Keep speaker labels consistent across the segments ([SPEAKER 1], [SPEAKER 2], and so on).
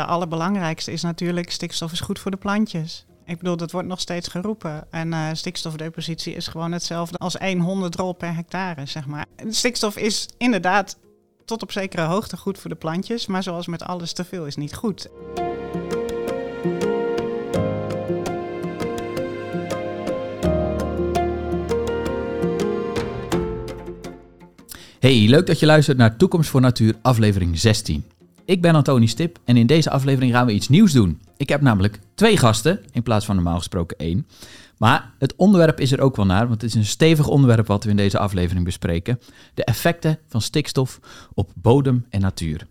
[SPEAKER 1] de allerbelangrijkste is natuurlijk stikstof is goed voor de plantjes. Ik bedoel, dat wordt nog steeds geroepen. En uh, stikstofdepositie is gewoon hetzelfde als 100 drol per hectare, zeg maar. Stikstof is inderdaad tot op zekere hoogte goed voor de plantjes, maar zoals met alles te veel is niet goed.
[SPEAKER 2] Hey, leuk dat je luistert naar Toekomst voor Natuur, aflevering 16. Ik ben Antoni Stip en in deze aflevering gaan we iets nieuws doen. Ik heb namelijk twee gasten in plaats van normaal gesproken één. Maar het onderwerp is er ook wel naar, want het is een stevig onderwerp wat we in deze aflevering bespreken. De effecten van stikstof op bodem en natuur.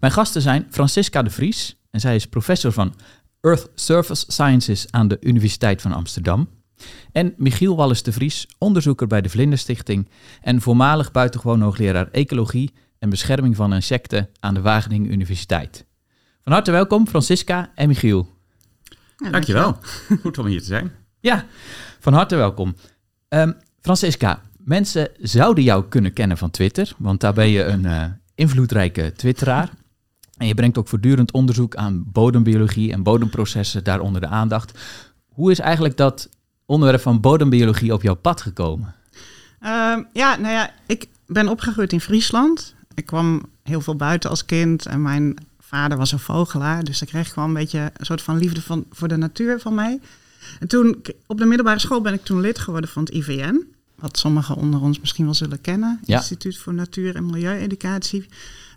[SPEAKER 2] Mijn gasten zijn Francisca de Vries en zij is professor van Earth Surface Sciences aan de Universiteit van Amsterdam. En Michiel Wallis de Vries, onderzoeker bij de Vlinderstichting en voormalig buitengewoon hoogleraar ecologie en bescherming van insecten aan de Wageningen Universiteit. Van harte welkom, Francisca en Michiel.
[SPEAKER 3] Ja, dankjewel. Goed om hier te zijn.
[SPEAKER 2] Ja, van harte welkom. Um, Francisca, mensen zouden jou kunnen kennen van Twitter, want daar ben je een uh, invloedrijke twitteraar. En je brengt ook voortdurend onderzoek aan bodembiologie en bodemprocessen daaronder de aandacht. Hoe is eigenlijk dat onderwerp van bodembiologie op jouw pad gekomen?
[SPEAKER 1] Uh, ja, nou ja, ik ben opgegroeid in Friesland. Ik kwam heel veel buiten als kind en mijn vader was een vogelaar. Dus ik kreeg gewoon een beetje een soort van liefde van, voor de natuur van mij. En toen, op de middelbare school ben ik toen lid geworden van het IVN. Wat sommigen onder ons misschien wel zullen kennen.
[SPEAKER 2] Ja.
[SPEAKER 1] Instituut voor Natuur- en Milieueducatie.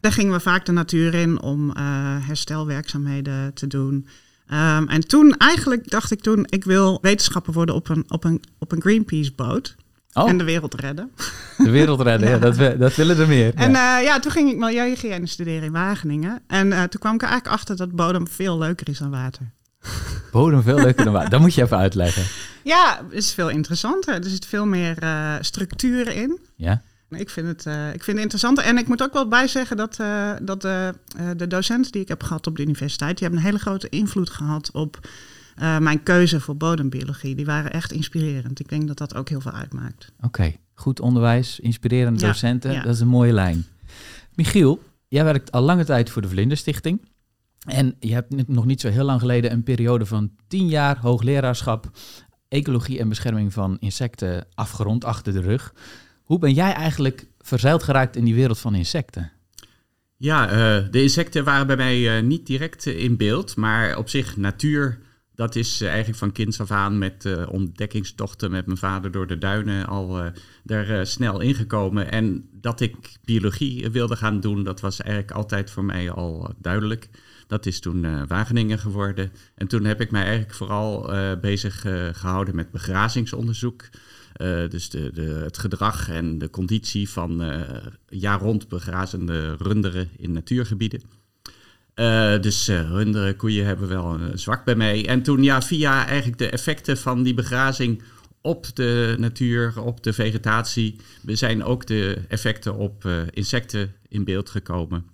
[SPEAKER 1] Daar gingen we vaak de natuur in om uh, herstelwerkzaamheden te doen. Um, en toen eigenlijk dacht ik toen, ik wil wetenschapper worden op een, op een, op een Greenpeace-boot.
[SPEAKER 2] Oh.
[SPEAKER 1] En de wereld redden.
[SPEAKER 2] De wereld redden, ja. dat, dat willen er meer.
[SPEAKER 1] En
[SPEAKER 2] ja.
[SPEAKER 1] uh, ja, toen ging ik milieuhygiëne studeren in Wageningen. En uh, toen kwam ik er eigenlijk achter dat bodem veel leuker is dan water.
[SPEAKER 2] Bodem veel leuker dan water. Dat moet je even uitleggen.
[SPEAKER 1] Ja, het is veel interessanter. Er zit veel meer uh, structuur in.
[SPEAKER 2] Ja.
[SPEAKER 1] Ik vind, het, uh, ik vind het interessant. En ik moet ook wel bij zeggen dat, uh, dat uh, de docenten die ik heb gehad op de universiteit... die hebben een hele grote invloed gehad op mijn keuze voor bodembiologie. Die waren echt inspirerend. Ik denk dat dat ook heel veel uitmaakt.
[SPEAKER 2] Oké, okay. goed onderwijs, inspirerende ja, docenten. Ja. Dat is een mooie lijn. Michiel, jij werkt al lange tijd voor de Vlinderstichting. En je hebt nog niet zo heel lang geleden een periode van tien jaar hoogleraarschap... ecologie en bescherming van insecten afgerond achter de rug... Hoe ben jij eigenlijk verzeild geraakt in die wereld van insecten?
[SPEAKER 3] Ja, uh, de insecten waren bij mij uh, niet direct uh, in beeld, maar op zich natuur, dat is eigenlijk van kinds af aan met ontdekkingstochten met mijn vader door de duinen al er snel ingekomen. En dat ik biologie wilde gaan doen, dat was eigenlijk altijd voor mij al duidelijk. Dat is toen Wageningen geworden. En toen heb ik mij eigenlijk vooral bezig gehouden met begrazingsonderzoek. Uh, dus de, de, het gedrag en de conditie van uh, jaar rond begrazende runderen in natuurgebieden. Uh, dus runderen, koeien hebben wel een zwak bij mij. En toen ja, via eigenlijk de effecten van die begrazing op de natuur, op de vegetatie, zijn ook de effecten op insecten in beeld gekomen.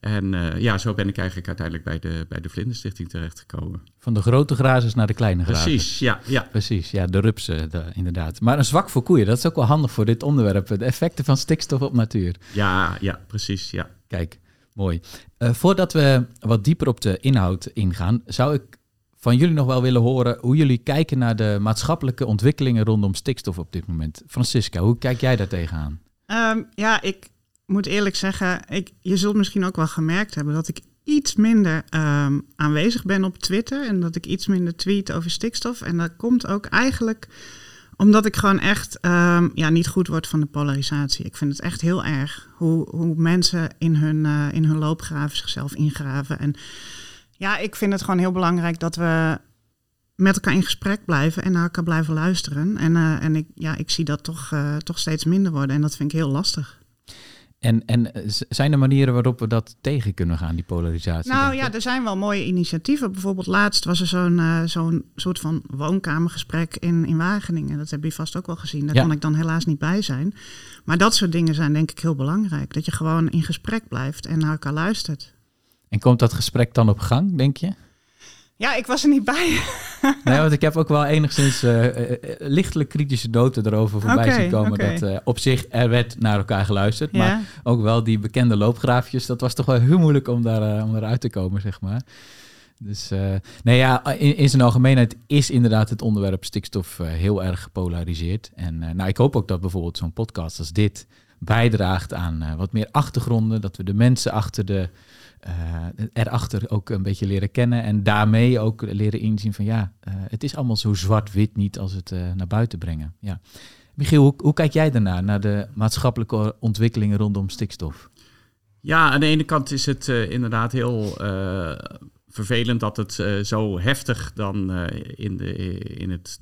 [SPEAKER 3] En uh, ja, zo ben ik eigenlijk uiteindelijk bij de, bij de Vlinderstichting terechtgekomen.
[SPEAKER 2] Van de grote grazers naar de kleine grazers.
[SPEAKER 3] Precies, ja. ja.
[SPEAKER 2] Precies, ja, de rupsen de, inderdaad. Maar een zwak voor koeien, dat is ook wel handig voor dit onderwerp. De effecten van stikstof op natuur.
[SPEAKER 3] Ja, ja, precies, ja.
[SPEAKER 2] Kijk, mooi. Uh, voordat we wat dieper op de inhoud ingaan, zou ik van jullie nog wel willen horen hoe jullie kijken naar de maatschappelijke ontwikkelingen rondom stikstof op dit moment. Francisca, hoe kijk jij daar tegenaan?
[SPEAKER 1] Um, ja, ik moet eerlijk zeggen, ik, je zult misschien ook wel gemerkt hebben dat ik iets minder um, aanwezig ben op Twitter en dat ik iets minder tweet over stikstof. En dat komt ook eigenlijk omdat ik gewoon echt um, ja, niet goed word van de polarisatie. Ik vind het echt heel erg hoe, hoe mensen in hun, uh, in hun loopgraven zichzelf ingraven. En ja, ik vind het gewoon heel belangrijk dat we met elkaar in gesprek blijven en naar elkaar blijven luisteren. En, uh, en ik, ja, ik zie dat toch, uh, toch steeds minder worden en dat vind ik heel lastig.
[SPEAKER 2] En, en zijn er manieren waarop we dat tegen kunnen gaan, die polarisatie?
[SPEAKER 1] Nou ja, er zijn wel mooie initiatieven. Bijvoorbeeld laatst was er zo'n uh, zo'n soort van woonkamergesprek in, in Wageningen. Dat heb je vast ook wel gezien. Daar ja. kon ik dan helaas niet bij zijn. Maar dat soort dingen zijn denk ik heel belangrijk. Dat je gewoon in gesprek blijft en naar elkaar luistert.
[SPEAKER 2] En komt dat gesprek dan op gang, denk je?
[SPEAKER 1] Ja, ik was er niet bij.
[SPEAKER 2] nee, want ik heb ook wel enigszins uh, lichtelijk kritische noten erover voorbij okay, zien komen. Dat uh, op zich er werd naar elkaar geluisterd. Maar ook wel die bekende loopgraafjes, dat was toch wel heel moeilijk om, daar, om eruit te komen, zeg maar. Dus nee, ja, in, in, zijn algemeenheid is inderdaad het onderwerp stikstof heel erg gepolariseerd. En nou, ik hoop ook dat bijvoorbeeld zo'n podcast als dit bijdraagt aan wat meer achtergronden. Dat we de mensen achter de uh, erachter ook een beetje leren kennen. En daarmee ook leren inzien van ja, uh, het is allemaal zo zwart-wit niet als het uh, naar buiten brengen. Ja. Michiel, hoe, hoe, kijk jij daarnaar, naar de maatschappelijke ontwikkelingen rondom stikstof?
[SPEAKER 3] Ja, aan de ene kant is het inderdaad heel vervelend dat het zo heftig dan in, de, in het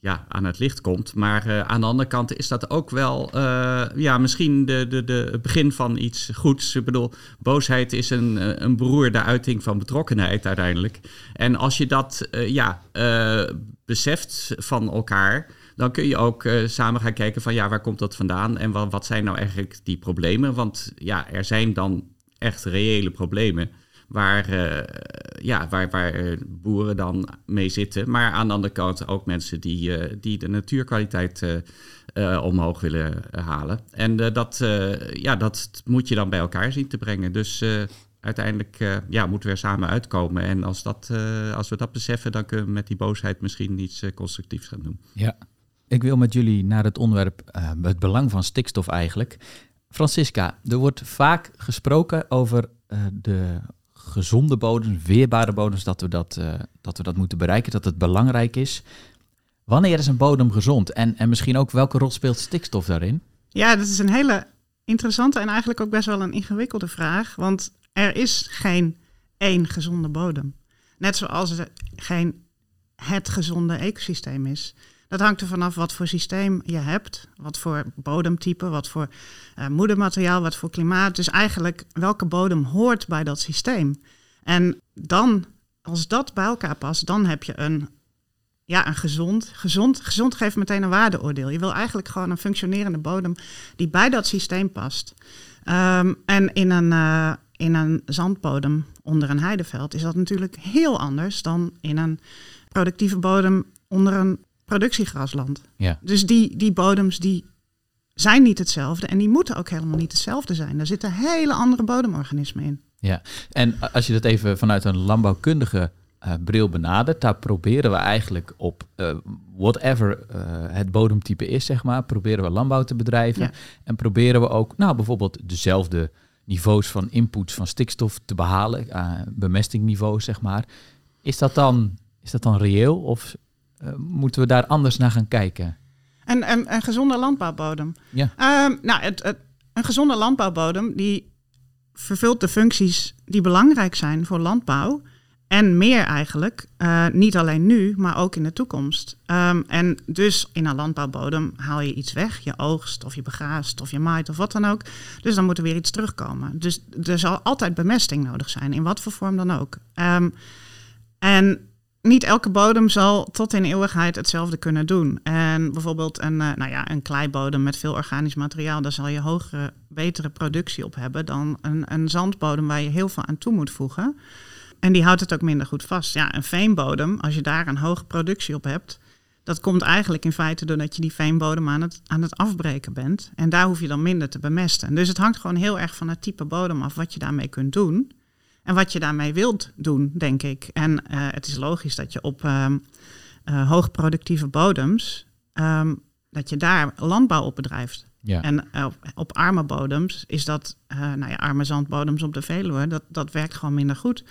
[SPEAKER 3] ja, aan het licht komt. Maar uh, aan de andere kant is dat ook wel uh, ja, misschien de, de, de, het begin van iets goeds. Ik bedoel, boosheid is een, eh, een beroerde uiting van betrokkenheid uiteindelijk. En als je dat ja, beseft van elkaar, dan kun je ook samen gaan kijken van ja, waar komt dat vandaan en wat, wat zijn nou eigenlijk die problemen? Want ja, er zijn dan echt reële problemen waar, uh, ja, waar, waar boeren dan mee zitten. Maar aan de andere kant ook mensen die, uh, die de natuurkwaliteit uh, omhoog willen halen. En dat, ja, dat moet je dan bij elkaar zien te brengen. Dus uiteindelijk ja, moeten we er samen uitkomen. En als, dat, als we dat beseffen, dan kunnen we met die boosheid misschien iets constructiefs gaan doen.
[SPEAKER 2] Ja, ik wil met jullie naar het onderwerp het belang van stikstof eigenlijk. Francisca, er wordt vaak gesproken over de gezonde bodems, weerbare bodems, dat we dat, uh, dat we dat moeten bereiken, dat het belangrijk is. Wanneer is een bodem gezond? En, en misschien ook welke rol speelt stikstof daarin?
[SPEAKER 1] Ja, dat is een hele interessante en eigenlijk ook best wel een ingewikkelde vraag. Want er is geen één gezonde bodem. Net zoals er geen het gezonde ecosysteem is. Dat hangt er vanaf wat voor systeem je hebt, wat voor bodemtype, wat voor uh, moedermateriaal, wat voor klimaat. Dus eigenlijk welke bodem hoort bij dat systeem. En dan, als dat bij elkaar past, dan heb je een, ja, een gezond, gezond, gezond geeft meteen een waardeoordeel. Je wil eigenlijk gewoon een functionerende bodem die bij dat systeem past. Um, en in een, uh, in een zandbodem onder een heideveld is dat natuurlijk heel anders dan in een productieve bodem onder een productiegrasland.
[SPEAKER 2] Ja.
[SPEAKER 1] Dus die, die bodems die zijn niet hetzelfde en die moeten ook helemaal niet hetzelfde zijn. Daar zitten hele andere bodemorganismen in.
[SPEAKER 2] Ja, en als je dat even vanuit een landbouwkundige uh, bril benadert, daar proberen we eigenlijk op uh, whatever uh, het bodemtype is, zeg maar, proberen we landbouw te bedrijven. Ja. En proberen we ook, nou bijvoorbeeld dezelfde niveaus van input van stikstof te behalen, bemestingniveaus, zeg maar. Is dat dan, is dat dan reëel of uh, moeten we daar anders naar gaan kijken?
[SPEAKER 1] En een, een gezonde landbouwbodem.
[SPEAKER 2] Ja.
[SPEAKER 1] Um, nou, het, het, een gezonde landbouwbodem die vervult de functies die belangrijk zijn voor landbouw. En meer eigenlijk, uh, niet alleen nu, maar ook in de toekomst. Um, en dus in een landbouwbodem haal je iets weg, je oogst of je begraast of je maait of wat dan ook. Dus dan moet er weer iets terugkomen. Dus er zal altijd bemesting nodig zijn, in wat voor vorm dan ook. Um, en niet elke bodem zal tot in eeuwigheid hetzelfde kunnen doen. En bijvoorbeeld een, uh, nou ja, een kleibodem met veel organisch materiaal, daar zal je hogere, betere productie op hebben dan een, een zandbodem waar je heel veel aan toe moet voegen. En die houdt het ook minder goed vast. Ja, een veenbodem, als je daar een hoge productie op hebt, dat komt eigenlijk in feite doordat je die veenbodem aan het, aan het afbreken bent. En daar hoef je dan minder te bemesten. Dus het hangt gewoon heel erg van het type bodem af wat je daarmee kunt doen. En wat je daarmee wilt doen, denk ik. En uh, het is logisch dat je op um, uh, hoogproductieve bodems, um, dat je daar landbouw op bedrijft.
[SPEAKER 2] Ja.
[SPEAKER 1] En uh, op, arme bodems is dat, nou ja, arme zandbodems op de Veluwe, dat, dat werkt gewoon minder goed.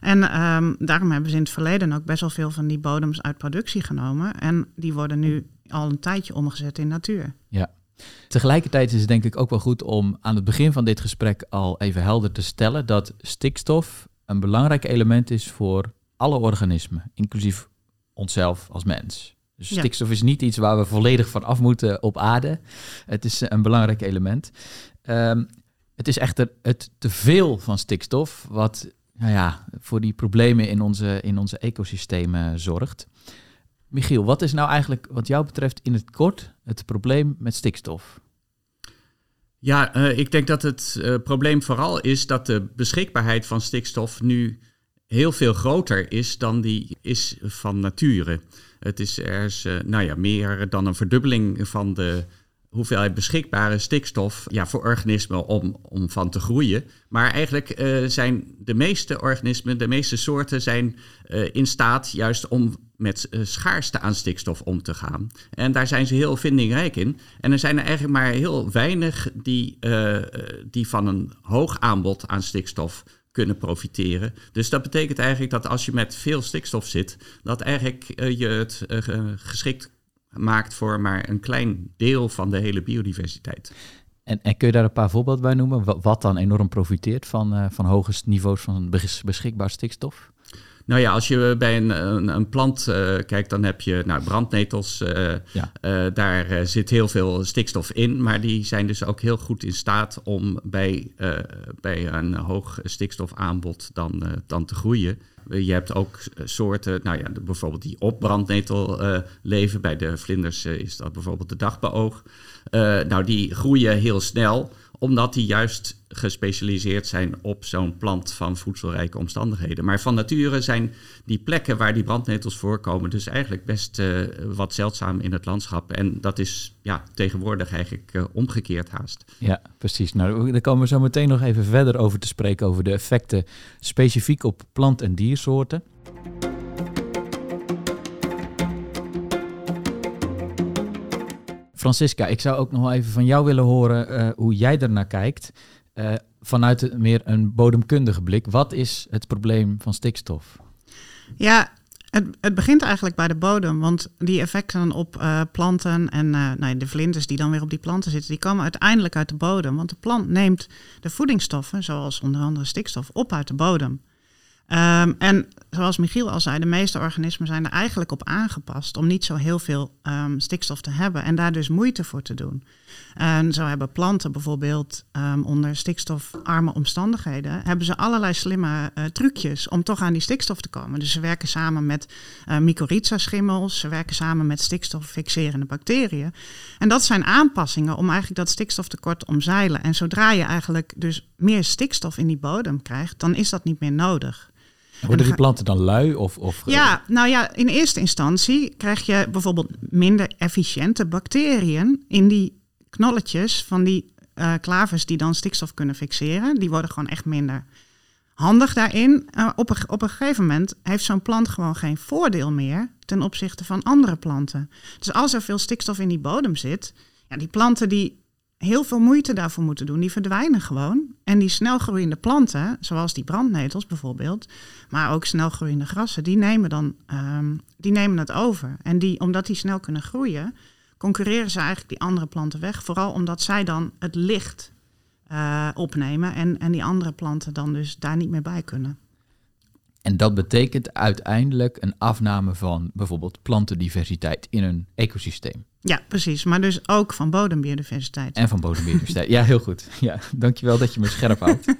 [SPEAKER 1] En um, daarom hebben ze in het verleden ook best wel veel van die bodems uit productie genomen. En die worden nu al een tijdje omgezet in natuur.
[SPEAKER 2] Ja. Tegelijkertijd is het denk ik ook wel goed om aan het begin van dit gesprek al even helder te stellen dat stikstof een belangrijk element is voor alle organismen, inclusief onszelf als mens. Dus ja. stikstof is niet iets waar we volledig van af moeten op aarde. Het is een belangrijk element. Um, het is echter het teveel van stikstof wat nou ja, voor die problemen in onze, in onze ecosystemen zorgt. Michiel, wat is nou eigenlijk wat jou betreft in het kort het probleem met stikstof?
[SPEAKER 3] Ja, uh, ik denk dat het uh, probleem vooral is dat de beschikbaarheid van stikstof nu heel veel groter is dan die is van nature. Het is er is, uh, nou ja, meer dan een verdubbeling van de hoeveelheid beschikbare stikstof ja, voor organismen om, om van te groeien. Maar eigenlijk zijn de meeste organismen, de meeste soorten zijn in staat juist om met uh, schaarste aan stikstof om te gaan. En daar zijn ze heel vindingrijk in. En er zijn er eigenlijk maar heel weinig die, die van een hoog aanbod aan stikstof kunnen profiteren. Dus dat betekent eigenlijk dat als je met veel stikstof zit, dat eigenlijk je het geschikt maakt voor maar een klein deel van de hele biodiversiteit.
[SPEAKER 2] En, en kun je daar een paar voorbeelden bij noemen? Wat, dan enorm profiteert van, van hoge niveaus van beschikbaar stikstof?
[SPEAKER 3] Nou ja, als je bij een, een, een plant uh, kijkt, dan heb je nou, brandnetels. Uh, ja. uh, daar zit heel veel stikstof in, maar die zijn dus ook heel goed in staat om bij, bij een hoog stikstofaanbod dan, dan te groeien. Je hebt ook soorten, nou ja, bijvoorbeeld die op brandnetel leven. Bij de vlinders is dat bijvoorbeeld de dagbeoog. nou, die groeien heel snel omdat die juist gespecialiseerd zijn op zo'n plant van voedselrijke omstandigheden. Maar van nature zijn die plekken waar die brandnetels voorkomen dus eigenlijk best uh, wat zeldzaam in het landschap. En dat is ja, tegenwoordig eigenlijk uh, omgekeerd haast.
[SPEAKER 2] Ja, precies. Nou, daar komen we zo meteen nog even verder over te spreken over de effecten specifiek op plant- en diersoorten. Francisca, ik zou ook nog wel even van jou willen horen uh, hoe jij ernaar kijkt. Uh, vanuit meer een bodemkundige blik. Wat is het probleem van stikstof?
[SPEAKER 1] Ja, het, het begint eigenlijk bij de bodem. Want die effecten op uh, planten en nou, de vlinders die dan weer op die planten zitten, die komen uiteindelijk uit de bodem. Want de plant neemt de voedingsstoffen, zoals onder andere stikstof, op uit de bodem. Um, en zoals Michiel al zei, de meeste organismen zijn er eigenlijk op aangepast om niet zo heel veel um, stikstof te hebben en daar dus moeite voor te doen. En zo hebben planten bijvoorbeeld um, onder stikstofarme omstandigheden, hebben ze allerlei slimme uh, trucjes om toch aan die stikstof te komen. Dus ze werken samen met uh, mycorrhiza-schimmels, ze werken samen met stikstoffixerende bacteriën. En dat zijn aanpassingen om eigenlijk dat stikstoftekort omzeilen. En zodra je eigenlijk dus meer stikstof in die bodem krijgt, dan is dat niet meer nodig.
[SPEAKER 2] Worden die planten dan lui? Of, of,
[SPEAKER 1] ja, nou ja, in eerste instantie krijg je bijvoorbeeld minder efficiënte bacteriën in die knolletjes van die uh, klavers die dan stikstof kunnen fixeren. Die worden gewoon echt minder handig daarin. Uh, op, een, op een gegeven moment heeft zo'n plant gewoon geen voordeel meer ten opzichte van andere planten. Dus als er veel stikstof in die bodem zit, ja, die planten die heel veel moeite daarvoor moeten doen. Die verdwijnen gewoon. En die snelgroeiende planten, zoals die brandnetels bijvoorbeeld, maar ook snelgroeiende grassen, die nemen dan um, die nemen het over. En die, omdat die snel kunnen groeien, concurreren ze eigenlijk die andere planten weg. Vooral omdat zij dan het licht uh, opnemen en, en die andere planten dan dus daar niet meer bij kunnen.
[SPEAKER 2] En dat betekent uiteindelijk een afname van bijvoorbeeld plantendiversiteit in een ecosysteem.
[SPEAKER 1] Ja, precies. Maar dus ook van bodembiodiversiteit.
[SPEAKER 2] En van bodembiodiversiteit. ja, heel goed. Ja, dankjewel dat je me scherp houdt.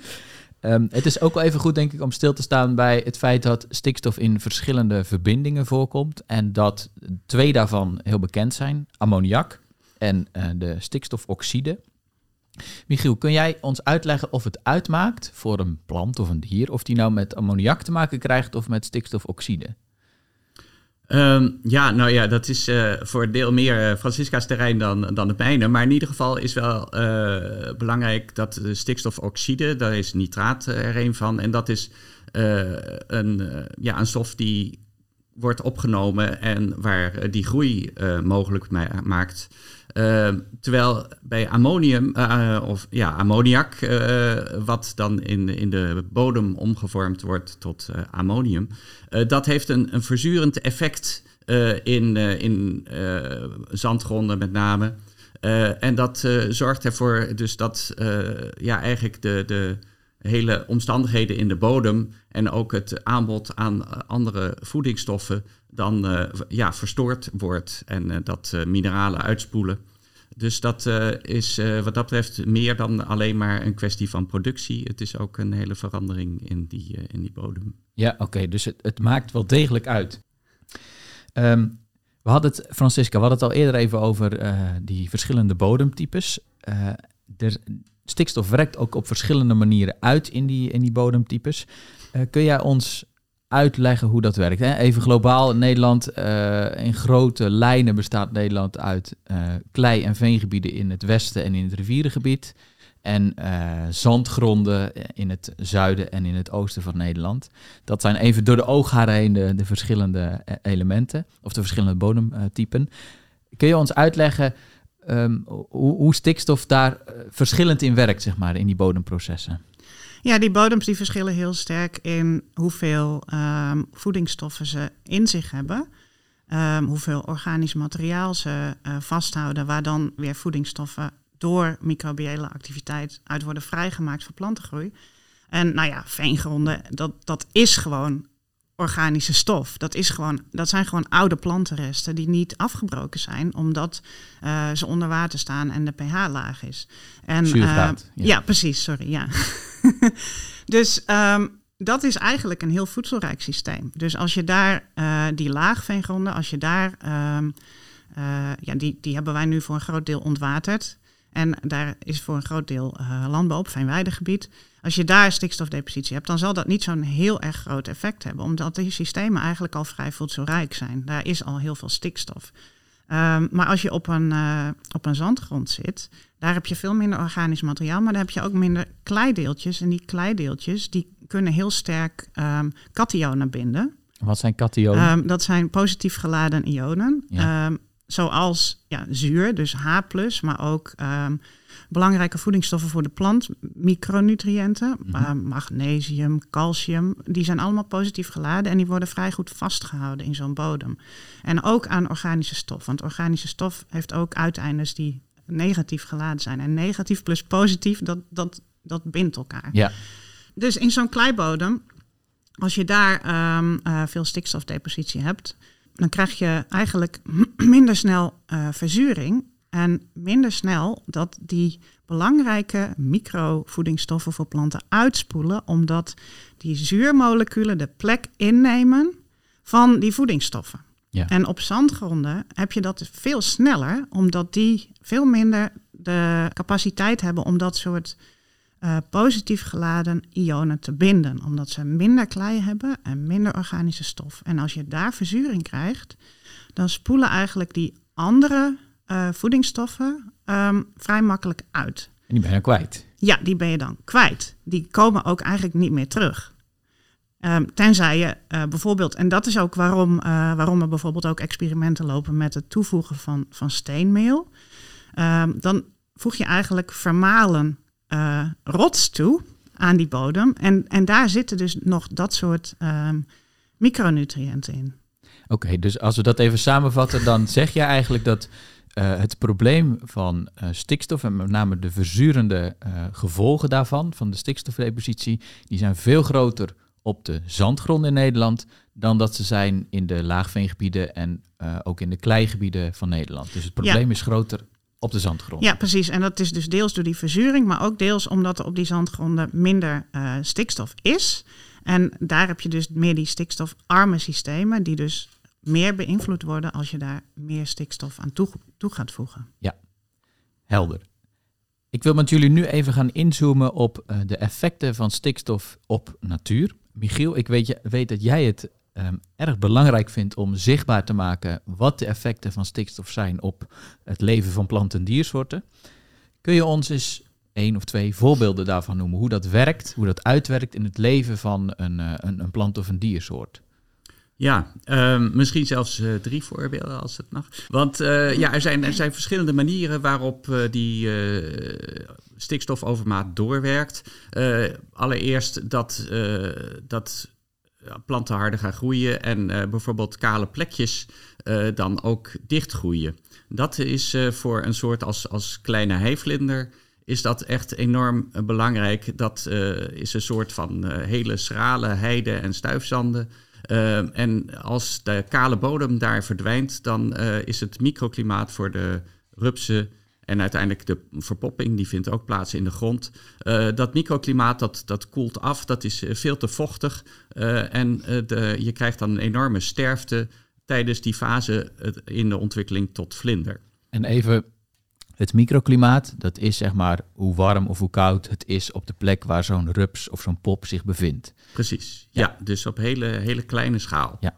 [SPEAKER 2] um, het is ook wel even goed, denk ik, om stil te staan bij het feit dat stikstof in verschillende verbindingen voorkomt. En dat twee daarvan heel bekend zijn: ammoniak en uh, de stikstofoxide. Michiel, kun jij ons uitleggen of het uitmaakt voor een plant of een dier, of die nou met ammoniak te maken krijgt of met stikstofoxide?
[SPEAKER 3] Um, ja, nou ja, dat is uh, voor een deel meer uh, Francisca's terrein dan, dan het mijne. Maar in ieder geval is wel uh, belangrijk dat de stikstofoxide, daar is nitraat er een van. En dat is een, ja, een stof die wordt opgenomen en waar die groei mogelijk maakt. Uh, terwijl bij ammonium, uh, of ja, ammoniak, uh, wat dan in, in de bodem omgevormd wordt tot ammonium, dat heeft een, een verzurend effect in, in zandgronden met name. en dat zorgt ervoor dus dat ja, eigenlijk de, de hele omstandigheden in de bodem en ook het aanbod aan andere voedingsstoffen dan uh, ja, verstoord wordt en uh, dat mineralen uitspoelen. Dus dat is wat dat betreft meer dan alleen maar een kwestie van productie. Het is ook een hele verandering in die, in die bodem.
[SPEAKER 2] Ja, oké. Dus het, het, maakt wel degelijk uit. Um, we hadden het, Francisca, we hadden het al eerder even over die verschillende bodemtypes. er, stikstof werkt ook op verschillende manieren uit in die, in die bodemtypes. kun jij ons uitleggen hoe dat werkt? Hè? Even globaal, Nederland, uh, in grote lijnen bestaat Nederland uit uh, klei- en veengebieden in het westen en in het rivierengebied. En zandgronden in het zuiden en in het oosten van Nederland. Dat zijn even door de oogharen heen de, de verschillende elementen, of de verschillende bodemtypen. Kun je ons uitleggen um, hoe, stikstof daar verschillend in werkt, zeg maar, in die bodemprocessen?
[SPEAKER 1] Ja, die bodems die verschillen heel sterk in hoeveel um, voedingsstoffen ze in zich hebben. Um, hoeveel organisch materiaal ze uh, vasthouden, waar dan weer voedingsstoffen door microbiële activiteit uit worden vrijgemaakt voor plantengroei. En nou ja, veengronden, dat, dat is gewoon organische stof. Dat, is gewoon, dat zijn gewoon oude plantenresten die niet afgebroken zijn, omdat uh, ze onder water staan en de pH laag is. En,
[SPEAKER 2] uh, ja.
[SPEAKER 1] ja. precies, sorry. Ja. dus um, dat is eigenlijk een heel voedselrijk systeem. Dus als je daar uh, die laagveengronden, als je daar, um, ja, die, die hebben wij nu voor een groot deel ontwaterd. En daar is voor een groot deel uh, landbouw op, veenweidegebied. Als je daar stikstofdepositie hebt, dan zal dat niet zo'n heel erg groot effect hebben. Omdat die systemen eigenlijk al vrij voedselrijk zijn. Daar is al heel veel stikstof. Um, maar als je op een, uh, op een zandgrond zit, daar heb je veel minder organisch materiaal, maar daar heb je ook minder kleideeltjes. En die kleideeltjes die kunnen heel sterk um, kationen binden.
[SPEAKER 2] Wat zijn kationen?
[SPEAKER 1] Um, dat zijn positief geladen ionen. Ja. Zoals ja, zuur, dus H+, maar ook belangrijke voedingsstoffen voor de plant, micronutriënten, mm -hmm. uh, magnesium, calcium, die zijn allemaal positief geladen en die worden vrij goed vastgehouden in zo'n bodem. En ook aan organische stof, want organische stof heeft ook uiteindes die negatief geladen zijn. En negatief plus positief, dat, dat, dat bindt elkaar.
[SPEAKER 2] Ja.
[SPEAKER 1] Dus in zo'n kleibodem, als je daar um, uh, veel stikstofdepositie hebt, dan krijg je eigenlijk minder snel uh, verzuring en minder snel dat die belangrijke microvoedingsstoffen voor planten uitspoelen, omdat die zuurmoleculen de plek innemen van die voedingsstoffen.
[SPEAKER 2] Ja.
[SPEAKER 1] En op zandgronden heb je dat veel sneller, omdat die veel minder de capaciteit hebben om dat soort uh, positief geladen ionen te binden. Omdat ze minder klei hebben en minder organische stof. En als je daar verzuring krijgt, dan spoelen eigenlijk die andere uh, voedingsstoffen um, vrij makkelijk uit.
[SPEAKER 2] En die ben je kwijt?
[SPEAKER 1] Ja, die ben je dan kwijt. Die komen ook eigenlijk niet meer terug. Um, tenzij je uh, bijvoorbeeld, en dat is ook waarom, uh, waarom er bijvoorbeeld ook experimenten lopen met het toevoegen van, van steenmeel. Um, dan voeg je eigenlijk vermalen uh, rots toe aan die bodem. En, en daar zitten dus nog dat soort um, micronutriënten in.
[SPEAKER 2] Oké, okay, dus als we dat even samenvatten, dan zeg je eigenlijk dat uh, het probleem van uh, stikstof en met name de verzurende uh, gevolgen daarvan, van de stikstofdepositie, die zijn veel groter op de zandgrond in Nederland dan dat ze zijn in de laagveengebieden en ook in de kleigebieden van Nederland. Dus het probleem ja. is groter op de zandgrond.
[SPEAKER 1] Ja, precies. En dat is dus deels door die verzuring, maar ook deels omdat er op die zandgronden minder stikstof is. En daar heb je dus meer die stikstofarme systemen, die dus meer beïnvloed worden als je daar meer stikstof aan toe, toe gaat voegen.
[SPEAKER 2] Ja, helder. Ik wil met jullie nu even gaan inzoomen op uh, de effecten van stikstof op natuur. Michiel, ik weet, je, weet dat jij het um, erg belangrijk vindt om zichtbaar te maken wat de effecten van stikstof zijn op het leven van planten en diersoorten. Kun je ons eens één of twee voorbeelden daarvan noemen? Hoe dat werkt, hoe dat uitwerkt in het leven van een, uh, een, een plant of een diersoort?
[SPEAKER 3] Ja, um, misschien zelfs uh, drie voorbeelden als het mag. Want uh, ja, er zijn, er zijn verschillende manieren waarop die stikstofovermaat doorwerkt. allereerst dat, dat planten harder gaan groeien en bijvoorbeeld kale plekjes dan ook dichtgroeien. Dat is voor een soort als, als kleine heivlinder is dat echt enorm belangrijk. Dat is een soort van hele schrale heide en stuifzanden. En als de kale bodem daar verdwijnt, dan is het microklimaat voor de rupsen en uiteindelijk de verpopping, die vindt ook plaats in de grond. Uh, dat microklimaat, dat, dat koelt af, dat is veel te vochtig. en de, je krijgt dan een enorme sterfte tijdens die fase in de ontwikkeling tot vlinder.
[SPEAKER 2] En even Het microklimaat, dat is zeg maar hoe warm of hoe koud het is op de plek waar zo'n rups of zo'n pop zich bevindt.
[SPEAKER 3] Precies,
[SPEAKER 2] Ja.
[SPEAKER 3] ja, dus op hele, hele kleine schaal.
[SPEAKER 2] Ja.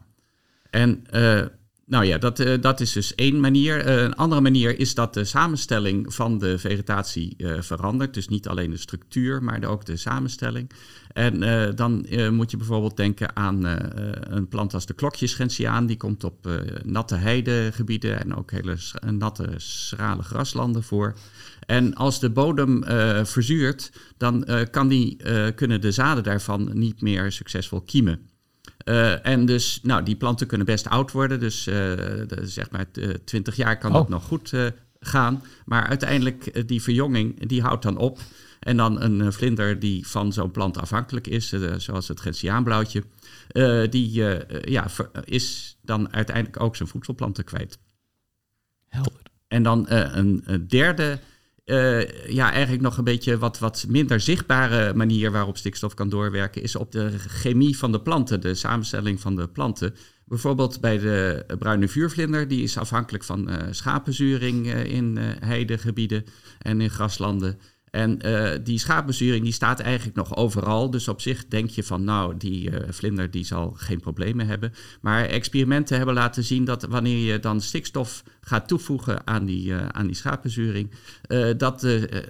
[SPEAKER 3] En eh, nou ja, dat, eh, dat is dus één manier. Eh, een andere manier is dat de samenstelling van de vegetatie eh, verandert. Dus niet alleen de structuur, maar ook de samenstelling. En dan moet je bijvoorbeeld denken aan een plant als de klokjesgentiaan. Die komt op natte heidegebieden en ook hele natte, schrale graslanden voor. En als de bodem verzuurt, dan kan die, kunnen de zaden daarvan niet meer succesvol kiemen. Eh, en dus, nou, die planten kunnen best oud worden. Dus eh, de- zeg maar eh, 20 jaar kan
[SPEAKER 2] Oh.
[SPEAKER 3] dat nog goed eh, gaan. Maar uiteindelijk, eh, die verjonging, die houdt dan op. En dan een eh, vlinder die van zo'n plant afhankelijk is, eh, zoals het gentiaanblauwtje, eh, die eh, eh, ja, is dan uiteindelijk ook zijn voedselplanten kwijt.
[SPEAKER 2] Helder.
[SPEAKER 3] En dan eh, een derde, eh, ja, eigenlijk nog een beetje wat, wat minder zichtbare manier waarop stikstof kan doorwerken, is op de chemie van de planten, de samenstelling van de planten. Bijvoorbeeld bij de bruine vuurvlinder, die is afhankelijk van eh, schapenzuring eh, in heidegebieden en in graslanden. En eh, die schapenzuring die staat eigenlijk nog overal. Dus op zich denk je van nou, die eh, vlinder die zal geen problemen hebben. Maar experimenten hebben laten zien dat wanneer je dan stikstof gaat toevoegen aan die, eh, aan die dat de,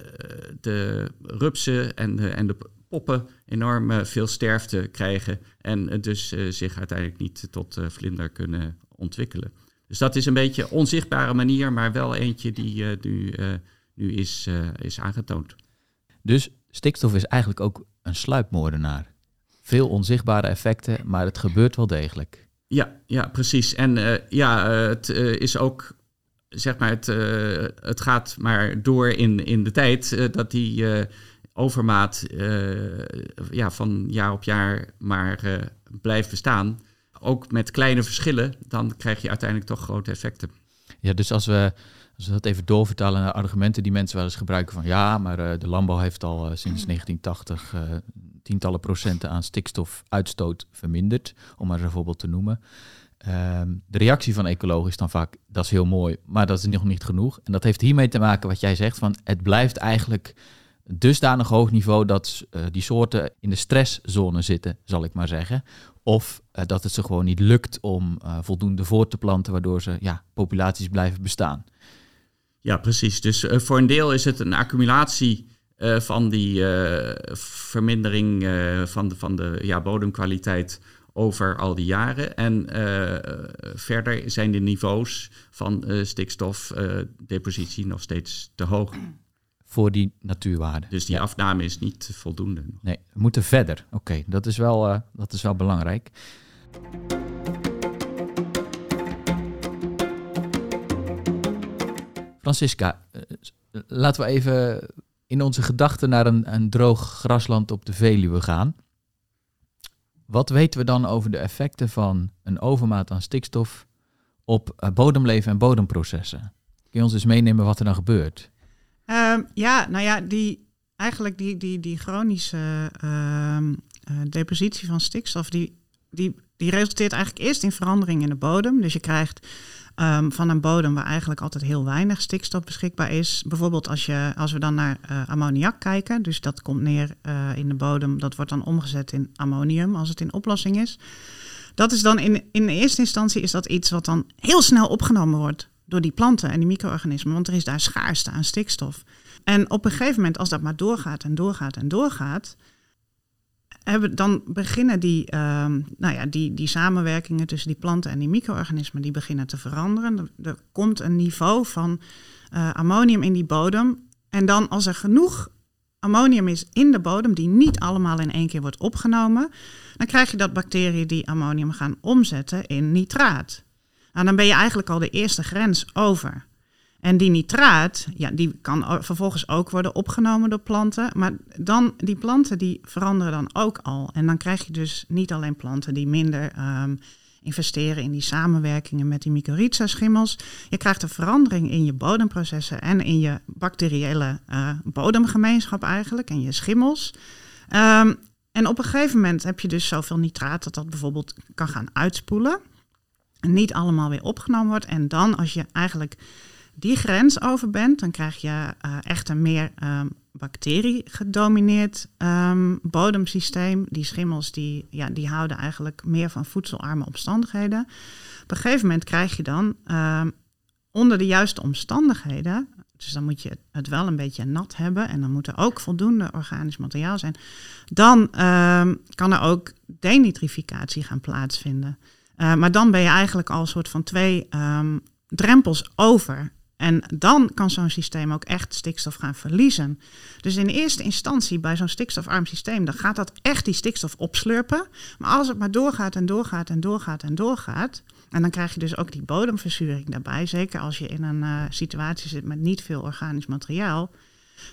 [SPEAKER 3] de rupsen en de, en de poppen enorm veel sterfte krijgen en dus zich uiteindelijk niet tot vlinder kunnen ontwikkelen. Dus dat is een beetje een onzichtbare manier, maar wel eentje die nu, nu is, eh, is aangetoond.
[SPEAKER 2] Dus stikstof is eigenlijk ook een sluipmoordenaar. Veel onzichtbare effecten, maar het gebeurt wel degelijk.
[SPEAKER 3] Ja, ja precies. En eh, ja, eh, het is ook, zeg maar, het, het gaat maar door in, in de tijd dat die overmaat ja, van jaar op jaar maar blijft bestaan. Ook met kleine verschillen, dan krijg je uiteindelijk toch grote effecten.
[SPEAKER 2] Ja, dus als we, als we dat even doorvertalen naar argumenten die mensen wel eens gebruiken van ja, maar eh, de landbouw heeft al eh, sinds 1980 eh, tientallen procenten aan stikstofuitstoot verminderd, om maar een voorbeeld te noemen. Ehm, de reactie van ecologen is dan vaak, dat is heel mooi, maar dat is nog niet genoeg. En dat heeft hiermee te maken wat jij zegt, van het blijft eigenlijk dusdanig hoog niveau dat die soorten in de stresszone zitten, zal ik maar zeggen. Of dat het ze gewoon niet lukt om voldoende voor te planten, waardoor ze ja, populaties blijven bestaan.
[SPEAKER 3] Ja, precies. Dus eh, voor een deel is het een accumulatie eh, van die eh, vermindering van de, van de ja, bodemkwaliteit over al die jaren. En verder zijn de niveaus van stikstofdepositie nog steeds te hoog.
[SPEAKER 2] Voor die natuurwaarde.
[SPEAKER 3] Dus die
[SPEAKER 2] Ja.
[SPEAKER 3] afname is niet voldoende.
[SPEAKER 2] Nee, we moeten verder. Oké, dat, is wel, dat is wel belangrijk. Francisca, eh, laten we even in onze gedachten naar een, een droog grasland op de Veluwe gaan. Wat weten we dan over de effecten van een overmaat aan stikstof op eh, bodemleven en bodemprocessen? Kun je ons eens meenemen wat er dan gebeurt?
[SPEAKER 1] Ehm, ja, nou ja, die, eigenlijk die, die, die chronische ehm, eh, depositie van stikstof, die, die, die resulteert eigenlijk eerst in verandering in de bodem. Dus je krijgt ehm, van een bodem waar eigenlijk altijd heel weinig stikstof beschikbaar is. Bijvoorbeeld als, je, als we dan naar eh, ammoniak kijken, dus dat komt neer eh, in de bodem, dat wordt dan omgezet in ammonium als het in oplossing is. Dat is dan in, in eerste instantie is dat iets wat dan heel snel opgenomen wordt door die planten en die micro-organismen, want er is daar schaarste aan stikstof. En op een gegeven moment, als dat maar doorgaat en doorgaat en doorgaat, hebben, dan beginnen die, ehm, nou ja, die, die samenwerkingen tussen die planten en die micro-organismen, die beginnen te veranderen. Er, komt een niveau van eh, ammonium in die bodem. En dan als er genoeg ammonium is in de bodem, die niet allemaal in één keer wordt opgenomen, dan krijg je dat bacteriën die ammonium gaan omzetten in nitraat. Nou, dan ben je eigenlijk al de eerste grens over. En die nitraat, ja, die kan vervolgens ook worden opgenomen door planten. Maar dan, die planten die veranderen dan ook al. En dan krijg je dus niet alleen planten die minder ehm, investeren in die samenwerkingen met die mycorrhiza-schimmels. Je krijgt een verandering in je bodemprocessen en in je bacteriële eh, bodemgemeenschap eigenlijk, en je schimmels. Ehm, en op een gegeven moment heb je dus zoveel nitraat dat dat bijvoorbeeld kan gaan uitspoelen. En niet allemaal weer opgenomen wordt. En dan als je eigenlijk die grens over bent, dan krijg je uh, echt een meer um, bacterie-gedomineerd um, bodemsysteem. Die schimmels die, ja, die houden eigenlijk meer van voedselarme omstandigheden. Op een gegeven moment krijg je dan um, onder de juiste omstandigheden, dus dan moet je het wel een beetje nat hebben en dan moet er ook voldoende organisch materiaal zijn, dan kan er ook denitrificatie gaan plaatsvinden. Uh, maar dan ben je eigenlijk al een soort van twee drempels over. En dan kan zo'n systeem ook echt stikstof gaan verliezen. Dus in eerste instantie bij zo'n stikstofarm systeem, dan gaat dat echt die stikstof opslurpen. Maar als het maar doorgaat en doorgaat en doorgaat en doorgaat, en dan krijg je dus ook die bodemverzuring daarbij, zeker als je in een uh, situatie zit met niet veel organisch materiaal,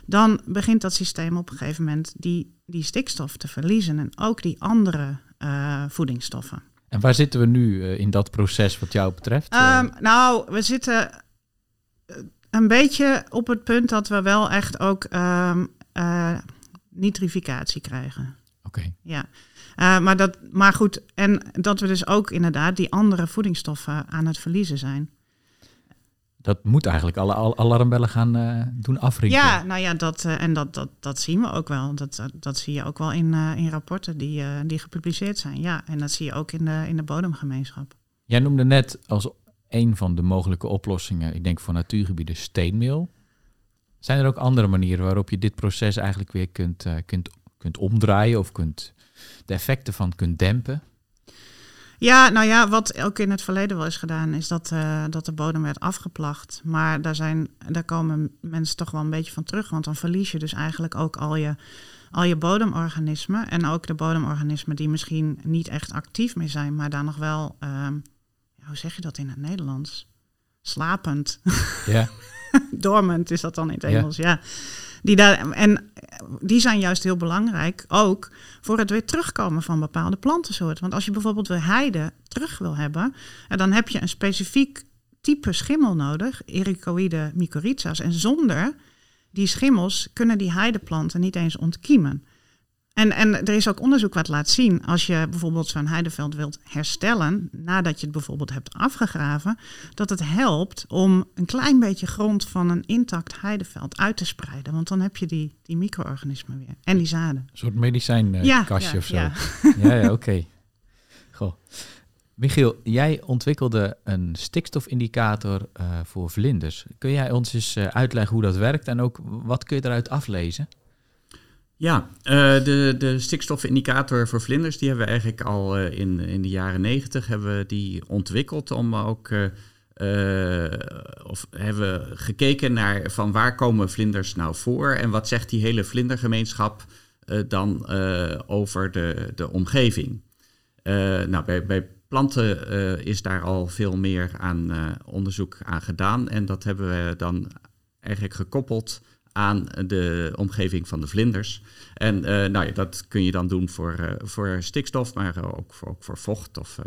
[SPEAKER 1] dan begint dat systeem op een gegeven moment die, die stikstof te verliezen en ook die andere uh, voedingsstoffen.
[SPEAKER 2] En waar zitten we nu uh, in dat proces wat jou betreft?
[SPEAKER 1] Um, nou, we zitten een beetje op het punt dat we wel echt ook um, uh, nitrificatie krijgen.
[SPEAKER 2] Oké. Okay.
[SPEAKER 1] Ja. Uh, maar, dat, maar goed, en dat we dus ook inderdaad die andere voedingsstoffen aan het verliezen zijn.
[SPEAKER 2] Dat moet eigenlijk alle alarmbellen gaan uh, doen afrinkelen.
[SPEAKER 1] Ja, nou ja, dat, uh, en dat, dat, dat zien we ook wel. Dat, dat zie je ook wel in, in rapporten die, die gepubliceerd zijn. Ja, en dat zie je ook in de, in de bodemgemeenschap.
[SPEAKER 2] Jij noemde net als een van de mogelijke oplossingen, ik denk voor natuurgebieden, steenmeel. Zijn er ook andere manieren waarop je dit proces eigenlijk weer kunt, kunt, kunt omdraaien of kunt, de effecten van kunt dempen?
[SPEAKER 1] Ja, nou ja, wat ook in het verleden wel is gedaan, is dat, uh, dat de bodem werd afgeplacht. Maar daar, zijn, daar komen mensen toch wel een beetje van terug. Want dan verlies je dus eigenlijk ook al je, al je bodemorganismen. En ook de bodemorganismen die misschien niet echt actief meer zijn, maar daar nog wel, uh, hoe zeg je dat in het Nederlands? Slapend.
[SPEAKER 2] Ja.
[SPEAKER 1] Dormant is dat dan in het Engels, ja. ja. Die daar, en die zijn juist heel belangrijk ook voor het weer terugkomen van bepaalde plantensoorten. Want als je bijvoorbeeld weer heide terug wil hebben, dan heb je een specifiek type schimmel nodig, Ericoïde mycorrhiza's. En zonder die schimmels kunnen die heideplanten niet eens ontkiemen. En, en er is ook onderzoek wat laat zien, als je bijvoorbeeld zo'n heideveld wilt herstellen, nadat je het bijvoorbeeld hebt afgegraven, dat het helpt om een klein beetje grond van een intact heideveld uit te spreiden. Want dan heb je die, die micro-organismen weer en die zaden.
[SPEAKER 2] Een soort medicijnkastje ja, ja, of zo.
[SPEAKER 1] Ja,
[SPEAKER 2] ja, ja oké. Okay. Goh. Michiel, jij ontwikkelde een stikstofindicator uh, voor vlinders. Kun jij ons eens uh, uitleggen hoe dat werkt en ook wat kun je eruit aflezen?
[SPEAKER 3] Ja, uh, de, de stikstofindicator voor vlinders, die hebben we eigenlijk al uh, in, in de jaren negentig hebben we die ontwikkeld om ook, uh, of hebben we gekeken naar van waar komen vlinders nou voor en wat zegt die hele vlindergemeenschap dan over de, de omgeving. nou, bij, bij planten is daar al veel meer aan onderzoek aan gedaan en dat hebben we dan eigenlijk gekoppeld aan de omgeving van de vlinders. En uh, nou ja, dat kun je dan doen voor, uh, voor stikstof, maar ook voor, ook voor vocht of,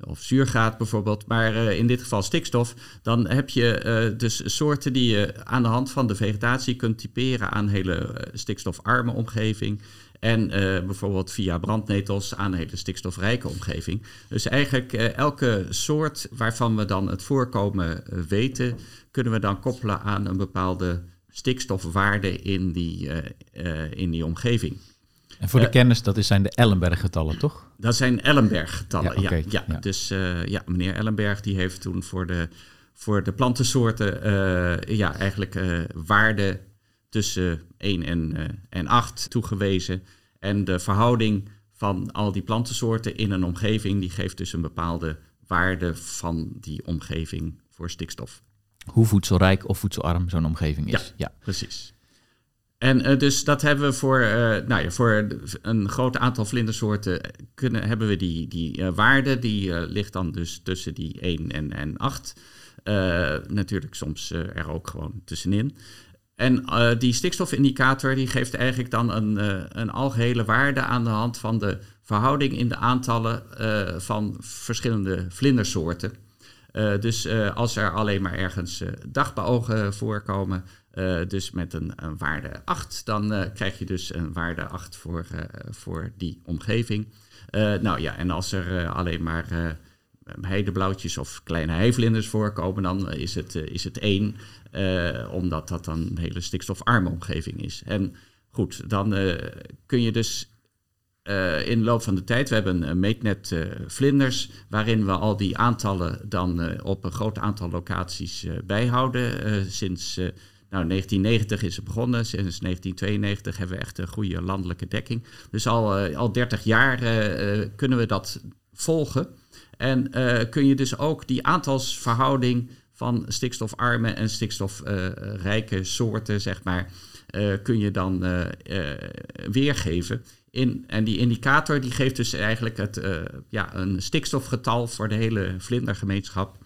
[SPEAKER 3] of zuurgraad bijvoorbeeld. Maar in dit geval stikstof. Dan heb je dus soorten die je aan de hand van de vegetatie kunt typeren aan hele stikstofarme omgeving. En bijvoorbeeld via brandnetels aan hele stikstofrijke omgeving. Dus eigenlijk elke soort waarvan we dan het voorkomen weten, kunnen we dan koppelen aan een bepaalde stikstofwaarde in die, uh, uh, in die omgeving.
[SPEAKER 2] En voor de uh, kennis, dat zijn de Ellenberg-getallen, toch?
[SPEAKER 3] Dat zijn Ellenberg-getallen, ja, okay. ja, ja, Dus ja, meneer Ellenberg die heeft toen voor de, voor de plantensoorten ja, eigenlijk waarden tussen 1 en, en 8 toegewezen. En de verhouding van al die plantensoorten in een omgeving, die geeft dus een bepaalde waarde van die omgeving voor stikstof
[SPEAKER 2] hoe voedselrijk of voedselarm zo'n omgeving is.
[SPEAKER 3] Ja, ja. precies. En uh, dus dat hebben we voor, uh, nou ja, voor een groot aantal vlindersoorten kunnen, hebben we die, die uh, waarde. Die ligt dan dus tussen die 1 en, en 8. natuurlijk soms er ook gewoon tussenin. En die stikstofindicator die geeft eigenlijk dan een, een algehele waarde aan de hand van de verhouding in de aantallen van verschillende vlindersoorten. Uh, dus uh, als er alleen maar ergens uh, dagbeogen voorkomen, dus met een, een, waarde 8, dan krijg je dus een waarde 8 voor, voor die omgeving. nou ja, en als er alleen maar heideblauwtjes of kleine heivlinders voorkomen, dan is het, is het één, omdat dat dan een hele stikstofarme omgeving is. En goed, dan kun je dus uh, in de loop van de tijd. We hebben een meetnet uh, vlinders, waarin we al die aantallen dan op een groot aantal locaties bijhouden. sinds nou, 1990 is het begonnen, sinds 1992 hebben we echt een goede landelijke dekking. Dus al, al 30 jaar kunnen we dat volgen. En kun je dus ook die aantalsverhouding van stikstofarme en stikstofrijke soorten, zeg maar, kun je dan weergeven en die indicator die geeft dus eigenlijk het, uh, ja, een stikstofgetal voor de hele vlindergemeenschap.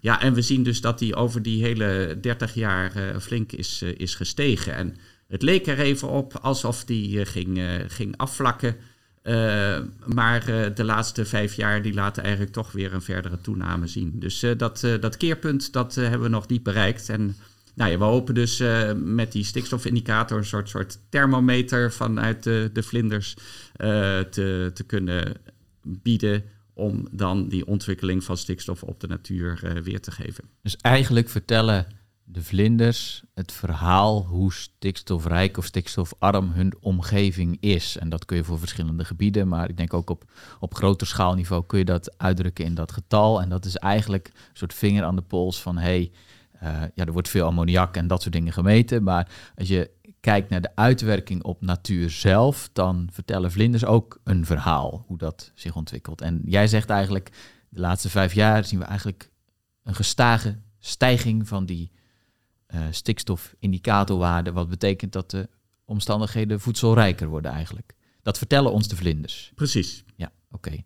[SPEAKER 3] Ja, en we zien dus dat die over die hele 30 jaar uh, flink is, uh, is gestegen. En het leek er even op alsof die ging, ging afvlakken. maar de laatste vijf jaar die laten eigenlijk toch weer een verdere toename zien. Dus dat, dat keerpunt dat hebben we nog niet bereikt. En nou ja, we hopen dus uh, met die stikstofindicator een soort, soort thermometer vanuit de, de vlinders uh, te, te kunnen bieden om dan die ontwikkeling van stikstof op de natuur uh, weer te geven.
[SPEAKER 2] Dus eigenlijk vertellen de vlinders het verhaal hoe stikstofrijk of stikstofarm hun omgeving is. En dat kun je voor verschillende gebieden, maar ik denk ook op, op groter schaalniveau kun je dat uitdrukken in dat getal. En dat is eigenlijk een soort vinger aan de pols van hey, ja, er wordt veel ammoniak en dat soort dingen gemeten. Maar als je kijkt naar de uitwerking op natuur zelf, dan vertellen vlinders ook een verhaal hoe dat zich ontwikkelt. En jij zegt eigenlijk, de laatste vijf jaar zien we eigenlijk een gestage stijging van die uh, stikstofindicatorwaarde, wat betekent dat de omstandigheden voedselrijker worden eigenlijk. Dat vertellen ons de vlinders.
[SPEAKER 3] Precies.
[SPEAKER 2] Ja, oké.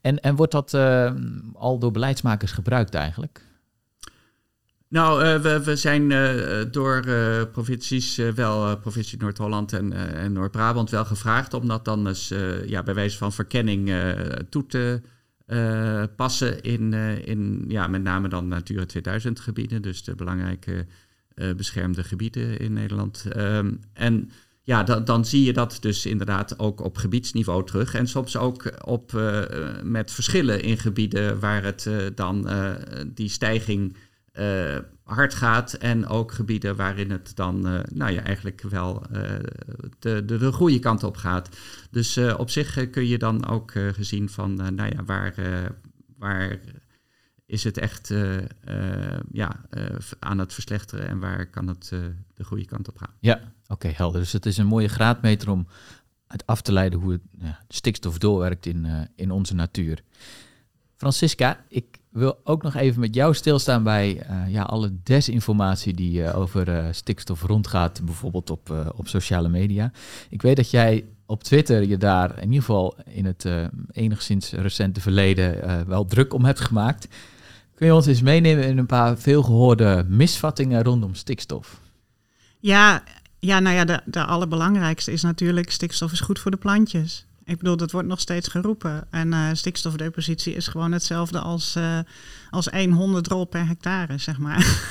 [SPEAKER 2] En, en wordt dat uh, al door beleidsmakers gebruikt eigenlijk?
[SPEAKER 3] Nou, uh, we, zijn uh, door uh, provincies, wel provincie Noord-Holland en, en Noord-Brabant, wel gevraagd om dat dan eens ja, bij wijze van verkenning toe te passen in, in ja, met name dan Natura 2000 gebieden, dus de belangrijke beschermde gebieden in Nederland. Um, en ja, dan, dan zie je dat dus inderdaad ook op gebiedsniveau terug. En soms ook op, met verschillen in gebieden waar het dan die stijging uh, hard gaat. En ook gebieden waarin het dan uh, nou ja, eigenlijk wel de, de, de goede kant op gaat. Dus op zich kun je dan ook gezien van, nou ja, waar, waar is het echt ja, aan het verslechteren en waar kan het de goede kant op gaan.
[SPEAKER 2] Ja, oké, helder. Dus het is een mooie graadmeter om uit af te leiden hoe het, ja, stikstof doorwerkt in, in onze natuur. Francisca, ik wil ook nog even met jou stilstaan bij uh, ja, alle desinformatie die uh, over uh, stikstof rondgaat, bijvoorbeeld op, op sociale media. Ik weet dat jij op Twitter je daar in ieder geval in het enigszins recente verleden wel druk om hebt gemaakt. Kun je ons eens meenemen in een paar veelgehoorde misvattingen rondom stikstof?
[SPEAKER 1] Ja, ja nou ja, de, de allerbelangrijkste is natuurlijk stikstof is goed voor de plantjes. Ik bedoel, dat wordt nog steeds geroepen. En uh, stikstofdepositie is gewoon hetzelfde als, uh, als 100 rol per hectare, zeg maar.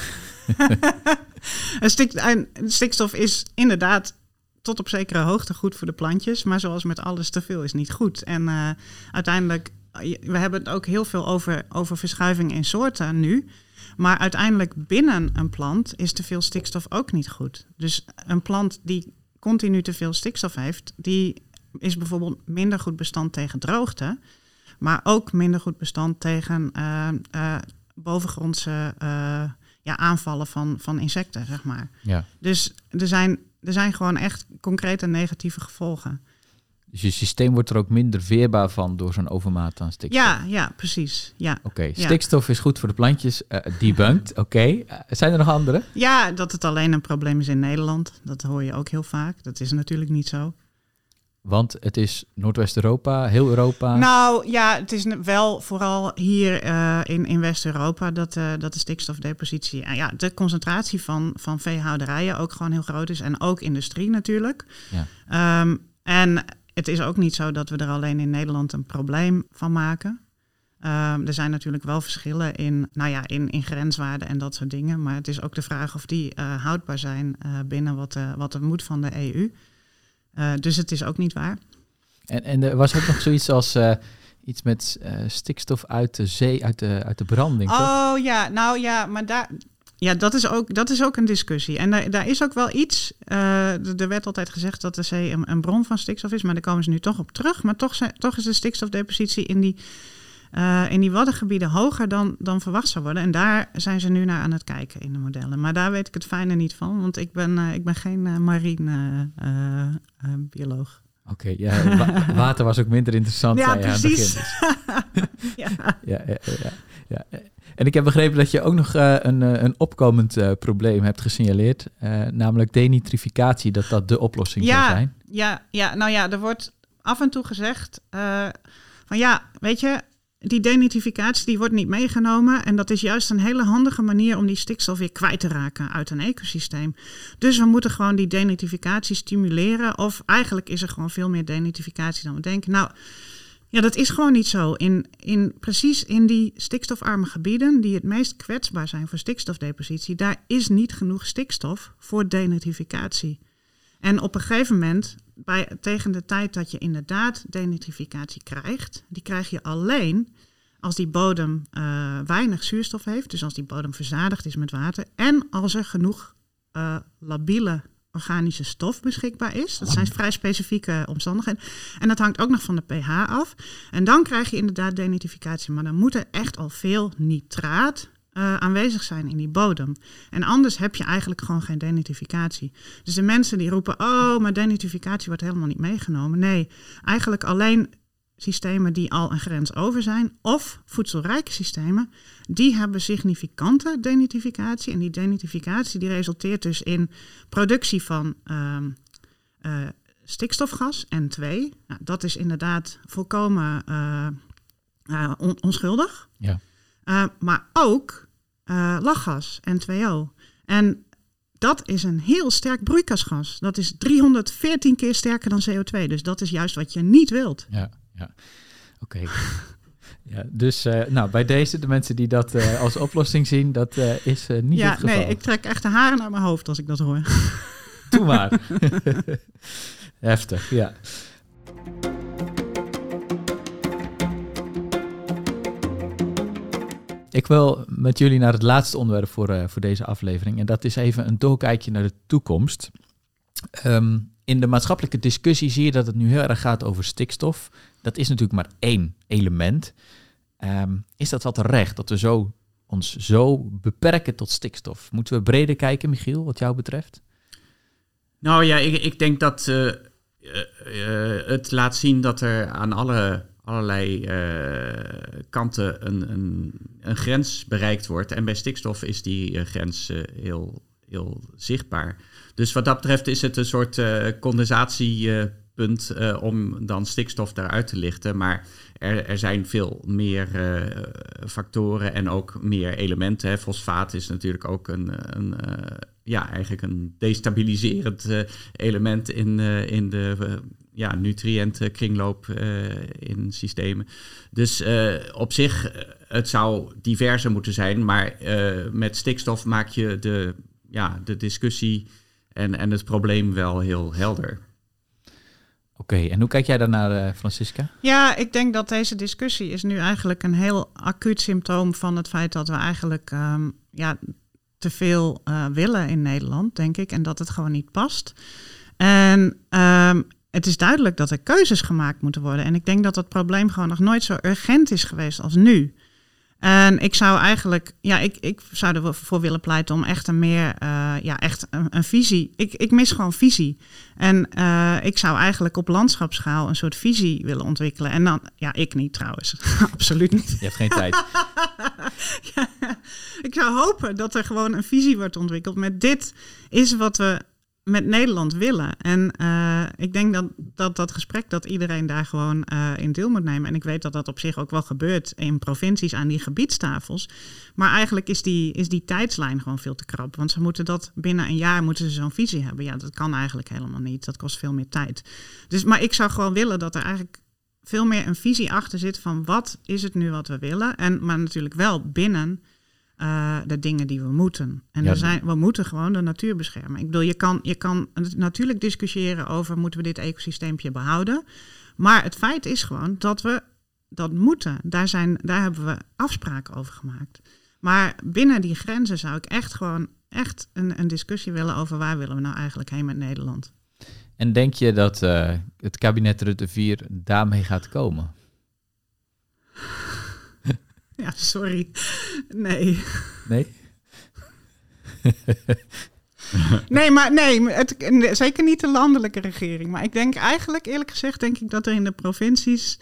[SPEAKER 1] stik, en stikstof is inderdaad tot op zekere hoogte goed voor de plantjes. Maar zoals met alles, te veel is niet goed. En uh, uiteindelijk, we hebben het ook heel veel over, over verschuiving in soorten nu. Maar uiteindelijk binnen een plant is te veel stikstof ook niet goed. Dus een plant die continu te veel stikstof heeft, die is bijvoorbeeld minder goed bestand tegen droogte, maar ook minder goed bestand tegen uh, uh, bovengrondse uh, ja, aanvallen van, van insecten, zeg maar.
[SPEAKER 2] Ja.
[SPEAKER 1] Dus er zijn, er zijn gewoon echt concrete negatieve gevolgen.
[SPEAKER 2] Dus je systeem wordt er ook minder veerbaar van door zo'n overmaat aan stikstof.
[SPEAKER 1] Ja, ja precies. Ja.
[SPEAKER 2] Oké, stikstof is goed voor de plantjes. Uh, debunked, oké. zijn er nog andere?
[SPEAKER 1] Ja, dat het alleen een probleem is in Nederland. Dat hoor je ook heel vaak. Dat is natuurlijk niet zo.
[SPEAKER 2] Want het is Noordwest-Europa, heel Europa.
[SPEAKER 1] Nou ja, het is wel vooral hier uh, in, in West-Europa dat, uh, dat de stikstofdepositie en ja, de concentratie van, van veehouderijen ook gewoon heel groot is. En ook industrie natuurlijk. Ja. Um, en het is ook niet zo dat we er alleen in Nederland een probleem van maken. Um, er zijn natuurlijk wel verschillen in, nou ja, in, in grenswaarden en dat soort dingen. Maar het is ook de vraag of die uh, houdbaar zijn binnen wat, wat er moet van de EU. Uh, dus het is ook niet waar.
[SPEAKER 2] En, en er was ook nog zoiets als, uh, Iets met uh, stikstof uit de zee, uit de, uit de branding.
[SPEAKER 1] Oh
[SPEAKER 2] toch?
[SPEAKER 1] ja, nou ja, maar daar. Ja, dat is ook, dat is ook een discussie. En daar, daar is ook wel iets. Uh, er werd altijd gezegd dat de zee een, een, bron van stikstof is, maar daar komen ze nu toch op terug. Maar toch, zijn, toch is de stikstofdepositie in die, uh, in die waddengebieden hoger dan, dan verwacht zou worden. En daar zijn ze nu naar aan het kijken in de modellen. Maar daar weet ik het fijne niet van, want ik ben, uh, ik ben geen marine bioloog.
[SPEAKER 2] Oké, okay, ja, wa water was ook minder interessant.
[SPEAKER 1] Ja, precies.
[SPEAKER 2] ja. Ja, ja, ja, ja, En ik heb begrepen dat je ook nog uh, een, een opkomend uh, probleem hebt gesignaleerd, uh, namelijk denitrificatie, dat dat de oplossing
[SPEAKER 1] ja,
[SPEAKER 2] zou zijn.
[SPEAKER 1] Ja, ja, nou ja, er wordt af en toe gezegd van ja, weet je, die denitrificatie die wordt niet meegenomen. En dat is juist een hele handige manier om die stikstof weer kwijt te raken uit een ecosysteem. Dus we moeten gewoon die denitrificatie stimuleren. Of eigenlijk is er gewoon veel meer denitrificatie dan we denken. Nou, ja, dat is gewoon niet zo. In, in, precies in die stikstofarme gebieden, die het meest kwetsbaar zijn voor stikstofdepositie, daar is niet genoeg stikstof voor denitrificatie. En op een gegeven moment, bij, tegen de tijd dat je inderdaad denitrificatie krijgt, die krijg je alleen als die bodem uh, weinig zuurstof heeft, dus als die bodem verzadigd is met water, en als er genoeg uh, labiele organische stof beschikbaar is. Dat zijn vrij specifieke omstandigheden. En dat hangt ook nog van de pH af. En dan krijg je inderdaad denitrificatie. Maar dan moet er echt al veel nitraat uh, aanwezig zijn in die bodem. En anders heb je eigenlijk gewoon geen denitrificatie. Dus de mensen die roepen, oh, maar denitrificatie wordt helemaal niet meegenomen. Nee, eigenlijk alleen systemen die al een grens over zijn, of voedselrijke systemen, die hebben significante denitrificatie. En die denitrificatie die resulteert dus in productie van uh, uh, stikstofgas, N2. Nou, dat is inderdaad volkomen on onschuldig.
[SPEAKER 2] Ja.
[SPEAKER 1] Uh, maar ook uh, lachgas, N2O. En dat is een heel sterk broeikasgas. Dat is 314 keer sterker dan CO2. Dus dat is juist wat je niet wilt.
[SPEAKER 2] Ja, ja. oké. Okay. ja, dus uh, nou, bij deze, de mensen die dat uh, als oplossing zien, dat uh, is niet
[SPEAKER 1] ja,
[SPEAKER 2] het geval.
[SPEAKER 1] Nee, ik trek echt de haren naar mijn hoofd als ik dat hoor.
[SPEAKER 2] Doe maar. Heftig, ja. Ik wil met jullie naar het laatste onderwerp voor, uh, voor deze aflevering. En dat is even een doorkijkje naar de toekomst. Um, in de maatschappelijke discussie zie je dat het nu heel erg gaat over stikstof. Dat is natuurlijk maar één element. Um, is dat wel terecht dat we zo, ons zo beperken tot stikstof? Moeten we breder kijken, Michiel, wat jou betreft?
[SPEAKER 3] Nou ja, ik, ik denk dat uh, uh, het laat zien dat er aan alle allerlei uh, kanten een, een, grens bereikt wordt. En bij stikstof is die uh, grens uh, heel, heel zichtbaar. Dus wat dat betreft is het een soort condensatiepunt om dan stikstof daaruit te lichten. Maar er, er zijn veel meer factoren en ook meer elementen. Hè. Fosfaat is natuurlijk ook een, een ja, eigenlijk een destabiliserend element in, in de ja, nutriëntenkringloop uh, in systemen. Dus uh, op zich, het zou diverser moeten zijn, maar uh, met stikstof maak je de, ja, de discussie en, en het probleem wel heel helder.
[SPEAKER 2] Oké, okay, en hoe kijk jij daarnaar, Francisca?
[SPEAKER 1] Ja, ik denk dat deze discussie is nu eigenlijk een heel acuut symptoom van het feit dat we eigenlijk um, ja, te veel willen in Nederland, denk ik, en dat het gewoon niet past. En um, het is duidelijk dat er keuzes gemaakt moeten worden. En ik denk dat dat probleem gewoon nog nooit zo urgent is geweest als nu. En ik zou eigenlijk, ja, ik, ik zou ervoor willen pleiten om echt een meer, uh, ja, echt een, een, visie. Ik, ik mis gewoon visie. En uh, ik zou eigenlijk op landschapsschaal een soort visie willen ontwikkelen. En dan, ja, ik niet trouwens, absoluut niet.
[SPEAKER 2] Je hebt geen tijd.
[SPEAKER 1] ja, ik zou hopen dat er gewoon een visie wordt ontwikkeld met dit is wat we met Nederland willen. En uh, ik denk dat, dat dat gesprek dat iedereen daar gewoon uh, in deel moet nemen. En ik weet dat dat op zich ook wel gebeurt in provincies aan die gebiedstafels. Maar eigenlijk is die, is die tijdslijn gewoon veel te krap. Want ze moeten dat binnen een jaar moeten ze zo'n visie hebben. Ja, dat kan eigenlijk helemaal niet. Dat kost veel meer tijd. Dus, maar ik zou gewoon willen dat er eigenlijk veel meer een visie achter zit van wat is het nu wat we willen. En, maar natuurlijk wel binnen uh, de dingen die we moeten. En ja, zijn, we moeten gewoon de natuur beschermen. Ik bedoel, je kan, je kan natuurlijk discussiëren over moeten we dit ecosysteempje behouden. Maar het feit is gewoon dat we dat moeten. Daar, zijn, daar hebben we afspraken over gemaakt. Maar binnen die grenzen zou ik echt gewoon echt een, een discussie willen over waar willen we nou eigenlijk heen met Nederland.
[SPEAKER 2] En denk je dat uh, het kabinet Rutte 4 daarmee gaat komen?
[SPEAKER 1] Ja, sorry. Nee.
[SPEAKER 2] Nee?
[SPEAKER 1] nee, maar nee, het, zeker niet de landelijke regering. Maar ik denk eigenlijk, eerlijk gezegd, denk ik dat er in de provincies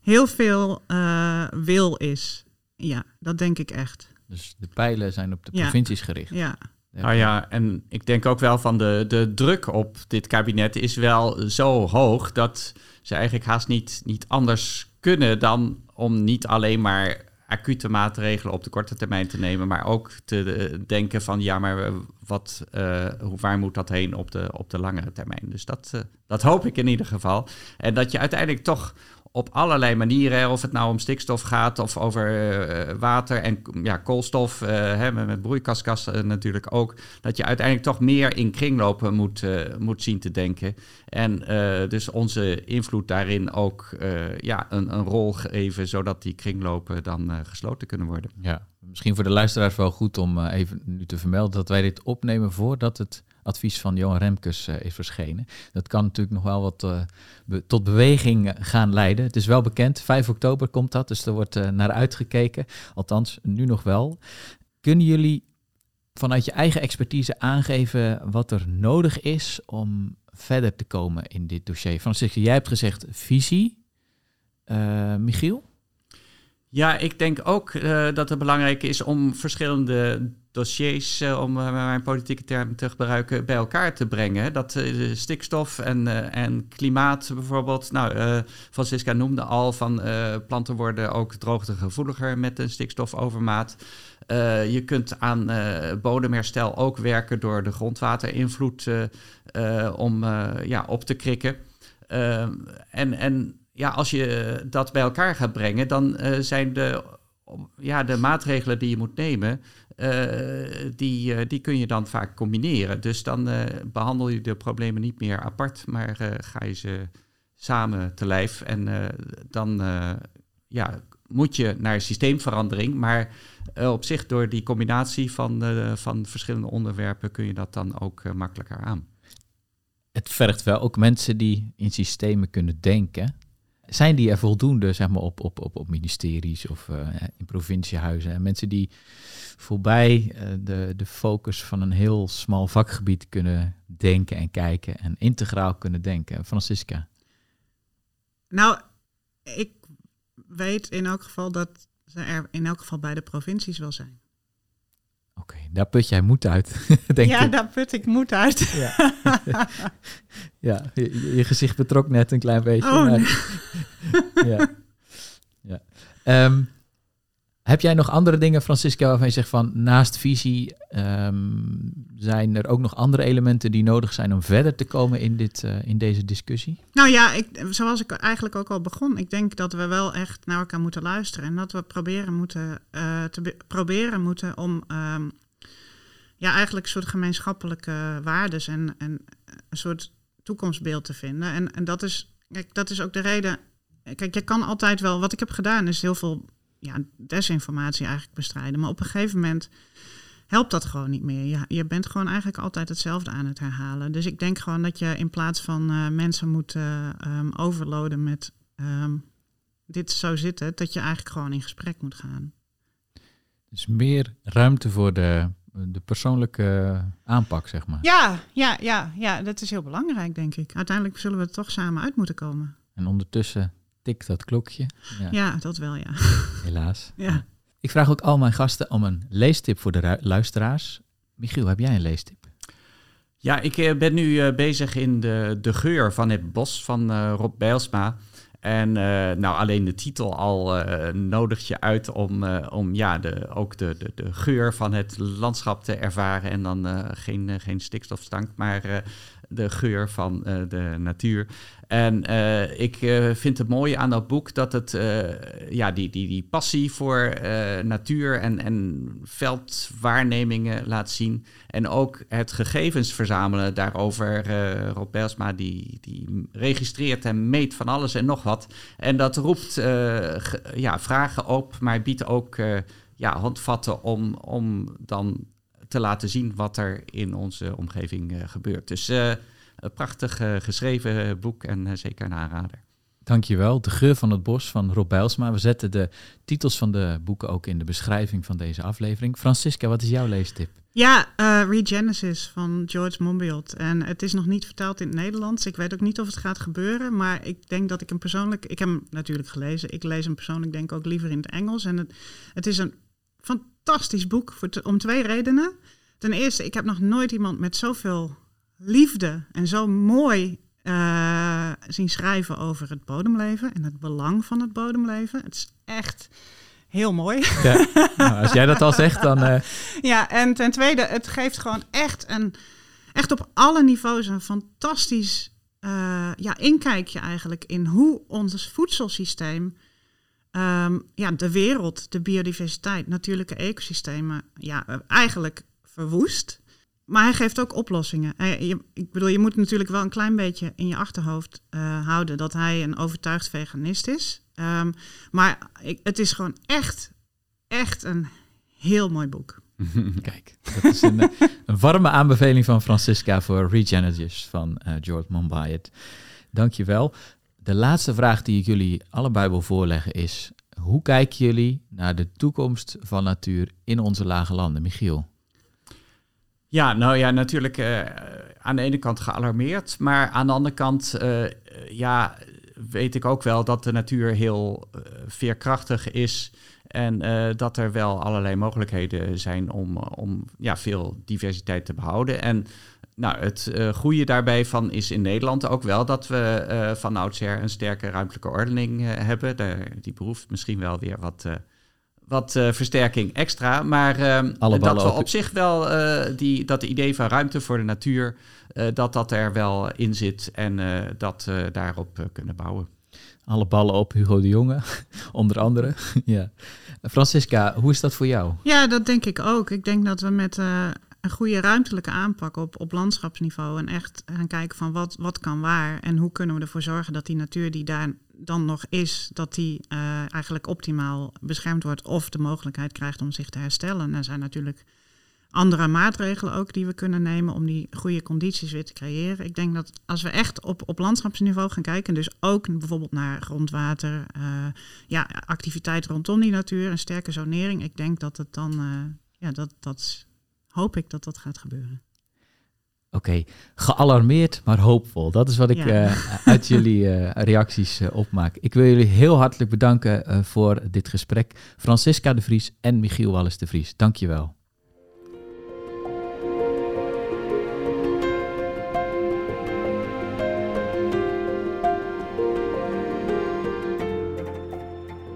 [SPEAKER 1] heel veel uh, wil is. Ja, dat denk ik echt.
[SPEAKER 2] Dus de pijlen zijn op de provincies gericht.
[SPEAKER 1] Ja.
[SPEAKER 3] Nou ja, en ik denk ook wel van de, de druk op dit kabinet is wel zo hoog dat ze eigenlijk haast niet, niet anders kunnen dan om niet alleen maar acute maatregelen op de korte termijn te nemen, maar ook te denken van ja, maar wat, uh, waar moet dat heen op de, op de langere termijn? Dus dat, dat hoop ik in ieder geval. En dat je uiteindelijk toch op allerlei manieren, of het nou om stikstof gaat of over uh, water en ja, koolstof, uh, hè, met broeikasgassen natuurlijk ook, dat je uiteindelijk toch meer in kringlopen moet, uh, moet zien te denken. En dus onze invloed daarin ook ja, een, een rol geven, zodat die kringlopen dan gesloten kunnen worden.
[SPEAKER 2] Ja, misschien voor de luisteraars wel goed om even nu te vermelden dat wij dit opnemen voordat het advies van Johan Remkes uh, is verschenen. Dat kan natuurlijk nog wel wat be tot beweging gaan leiden. Het is wel bekend, 5 oktober komt dat, dus er wordt naar uitgekeken. Althans, nu nog wel. Kunnen jullie vanuit je eigen expertise aangeven wat er nodig is om verder te komen in dit dossier? Francisco, jij hebt gezegd visie. Michiel?
[SPEAKER 3] Ja, ik denk ook dat het belangrijk is om verschillende dossiers, uh, om uh, mijn politieke term te gebruiken, bij elkaar te brengen. Dat stikstof en, en klimaat bijvoorbeeld. Nou, Francisca noemde al van planten worden ook droogtegevoeliger met een stikstofovermaat. je kunt aan bodemherstel ook werken door de grondwaterinvloed om ja, op te krikken. en, en ja, als je dat bij elkaar gaat brengen, dan zijn de, ja, de maatregelen die je moet nemen uh, die, uh, die kun je dan vaak combineren. Dus dan behandel je de problemen niet meer apart, maar ga je ze samen te lijf. En dan ja, moet je naar systeemverandering. Maar op zich, door die combinatie van, van verschillende onderwerpen, kun je dat dan ook makkelijker aan.
[SPEAKER 2] Het vergt wel ook mensen die in systemen kunnen denken. Zijn die er voldoende zeg maar, op, op, op, op ministeries of in provinciehuizen? Mensen die voorbij uh, de, de focus van een heel smal vakgebied kunnen denken en kijken en integraal kunnen denken. Francisca?
[SPEAKER 1] Nou, ik weet in elk geval dat ze er in elk geval bij de provincies wel zijn.
[SPEAKER 2] Oké, okay, daar put jij moed uit, denk
[SPEAKER 1] ja, daar put ik moed uit.
[SPEAKER 2] Ja, ja je, je, gezicht betrok net een klein beetje.
[SPEAKER 1] Oh, maar...
[SPEAKER 2] nee. ja. ja. Um, heb jij nog andere dingen, Francisca, waarvan je zegt van naast visie um, zijn er ook nog andere elementen die nodig zijn om verder te komen in, dit, uh, in deze discussie?
[SPEAKER 1] Nou ja, ik, zoals ik eigenlijk ook al begon, ik denk dat we wel echt naar elkaar moeten luisteren en dat we proberen moeten, uh, te proberen moeten om um, ja, eigenlijk een soort gemeenschappelijke waarden en, en een soort toekomstbeeld te vinden. En, en dat, is, kijk, dat is ook de reden. Kijk, je kan altijd wel, wat ik heb gedaan is heel veel ja, desinformatie eigenlijk bestrijden. Maar op een gegeven moment helpt dat gewoon niet meer. Je, je bent gewoon eigenlijk altijd hetzelfde aan het herhalen. Dus ik denk gewoon dat je in plaats van uh, mensen moet uh, um, overloaden met um, dit zo zitten, dat je eigenlijk gewoon in gesprek moet gaan.
[SPEAKER 2] Dus meer ruimte voor de, de persoonlijke aanpak, zeg maar.
[SPEAKER 1] Ja, ja, ja, ja, dat is heel belangrijk, denk ik. Uiteindelijk zullen we er toch samen uit moeten komen.
[SPEAKER 2] En ondertussen tikt dat klokje.
[SPEAKER 1] Ja, ja dat wel, ja.
[SPEAKER 2] Helaas.
[SPEAKER 1] Ja.
[SPEAKER 2] Ik vraag ook al mijn gasten om een leestip voor de luisteraars. Michiel, heb jij een leestip?
[SPEAKER 3] Ja, ik eh, ben nu uh, bezig in de, de geur van het bos van uh, Rob Bijlsma. En uh, nou, alleen de titel al uh, nodigt je uit om, uh, om ja, de, ook de, de, de geur van het landschap te ervaren. En dan geen, geen stikstofstank. Maar de geur van eh, de natuur. En eh, ik uh, vind het mooie aan dat boek dat het ja, die, die, die passie voor natuur en, en veldwaarnemingen laat zien. En ook het gegevens verzamelen daarover. Rob Belsma die, die registreert en meet van alles en nog wat. En dat roept ja, vragen op, maar biedt ook ja, handvatten om, om dan te laten zien wat er in onze omgeving uh, gebeurt. Dus uh, een prachtig uh, geschreven boek en zeker een aanrader.
[SPEAKER 2] Dankjewel. De geur van het bos van Rob Bijlsma. We zetten de titels van de boeken ook in de beschrijving van deze aflevering. Francisca, wat is jouw leestip?
[SPEAKER 1] Ja, uh, Regenesis van George Monbiot. En het is nog niet vertaald in het Nederlands. Ik weet ook niet of het gaat gebeuren. Maar ik denk dat ik hem persoonlijk... Ik heb hem natuurlijk gelezen. Ik lees hem persoonlijk denk ik ook liever in het Engels. En het, het is een fantastisch boek voor om twee redenen. Ten eerste, ik heb nog nooit iemand met zoveel liefde en zo mooi uh, zien schrijven over het bodemleven en het belang van het bodemleven. Het is echt heel mooi.
[SPEAKER 2] Ja, nou, als jij dat al zegt, dan. Uh...
[SPEAKER 1] Ja, en ten tweede, het geeft gewoon echt een, echt op alle niveaus een fantastisch uh, ja, inkijkje eigenlijk in hoe ons voedselsysteem um, ja, de wereld, de biodiversiteit, natuurlijke ecosystemen, ja, eigenlijk verwoest. Maar hij geeft ook oplossingen. ik bedoel, je moet natuurlijk wel een klein beetje in je achterhoofd uh, houden dat hij een overtuigd veganist is. Um, maar het is gewoon echt, echt een heel mooi boek.
[SPEAKER 2] Kijk, dat is een, een, warme aanbeveling van Francisca voor Regenesis van uh, George Monbiot. Dankjewel. De laatste vraag die ik jullie allebei wil voorleggen is: hoe kijken jullie naar de toekomst van natuur in onze lage landen, Michiel?
[SPEAKER 3] Ja, nou ja, natuurlijk uh, aan de ene kant gealarmeerd, maar aan de andere kant, uh, ja, weet ik ook wel dat de natuur heel uh, veerkrachtig is en dat er wel allerlei mogelijkheden zijn om, om ja, veel diversiteit te behouden. En nou, het uh, goede daarbij van is in Nederland ook wel dat we uh, van oudsher een sterke ruimtelijke ordening uh, hebben. De, die behoeft misschien wel weer wat, wat versterking extra. Maar ehm, dat we op zich wel die, dat idee van ruimte voor de natuur, dat dat er wel in zit en dat we daarop kunnen bouwen.
[SPEAKER 2] Alle ballen op Hugo de Jonge, onder andere. ja. Francisca, hoe is dat voor jou?
[SPEAKER 1] Ja, dat denk ik ook. Ik denk dat we met een goede ruimtelijke aanpak op, op landschapsniveau. En echt gaan kijken van wat, wat kan waar. En hoe kunnen we ervoor zorgen dat die natuur die daar dan nog is, dat die uh, eigenlijk optimaal beschermd wordt. Of de mogelijkheid krijgt om zich te herstellen. En er zijn natuurlijk andere maatregelen ook die we kunnen nemen om die goede condities weer te creëren. Ik denk dat als we echt op, op landschapsniveau gaan kijken, dus ook bijvoorbeeld naar grondwater, uh, ja, activiteit rondom die natuur, een sterke zonering. Ik denk dat het dan, uh, ja, dat, dat hoop ik dat dat gaat gebeuren.
[SPEAKER 2] Oké, gealarmeerd, maar hoopvol. Dat is wat ik uh, uit jullie uh, reacties uh, opmaak. Ik wil jullie heel hartelijk bedanken voor dit gesprek. Francisca de Vries en Michiel Wallis de Vries. Dankjewel.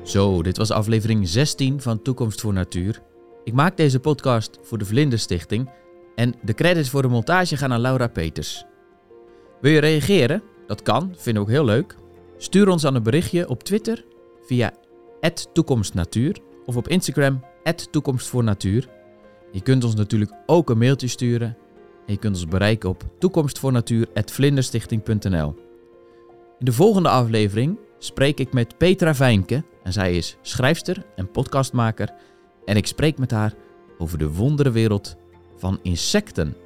[SPEAKER 2] Zo, dit was aflevering 16 van Toekomst voor Natuur. Ik maak deze podcast voor de Vlinderstichting en de credits voor de montage gaan naar Laura Peters. Wil je reageren? Dat kan, vinden we ook heel leuk. Stuur ons dan een berichtje op Twitter via toekomstnatuur of op Instagram toekomstvoornatuur. Je kunt ons natuurlijk ook een mailtje sturen en je kunt ons bereiken op toekomstvoornatuur.vlinderstichting.nl. In de volgende aflevering spreek ik met Petra Vijnke en zij is schrijfster en podcastmaker en ik spreek met haar over de wonderenwereld van insecten.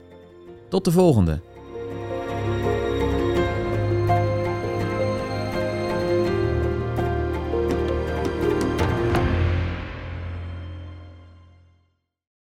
[SPEAKER 2] Tot de volgende!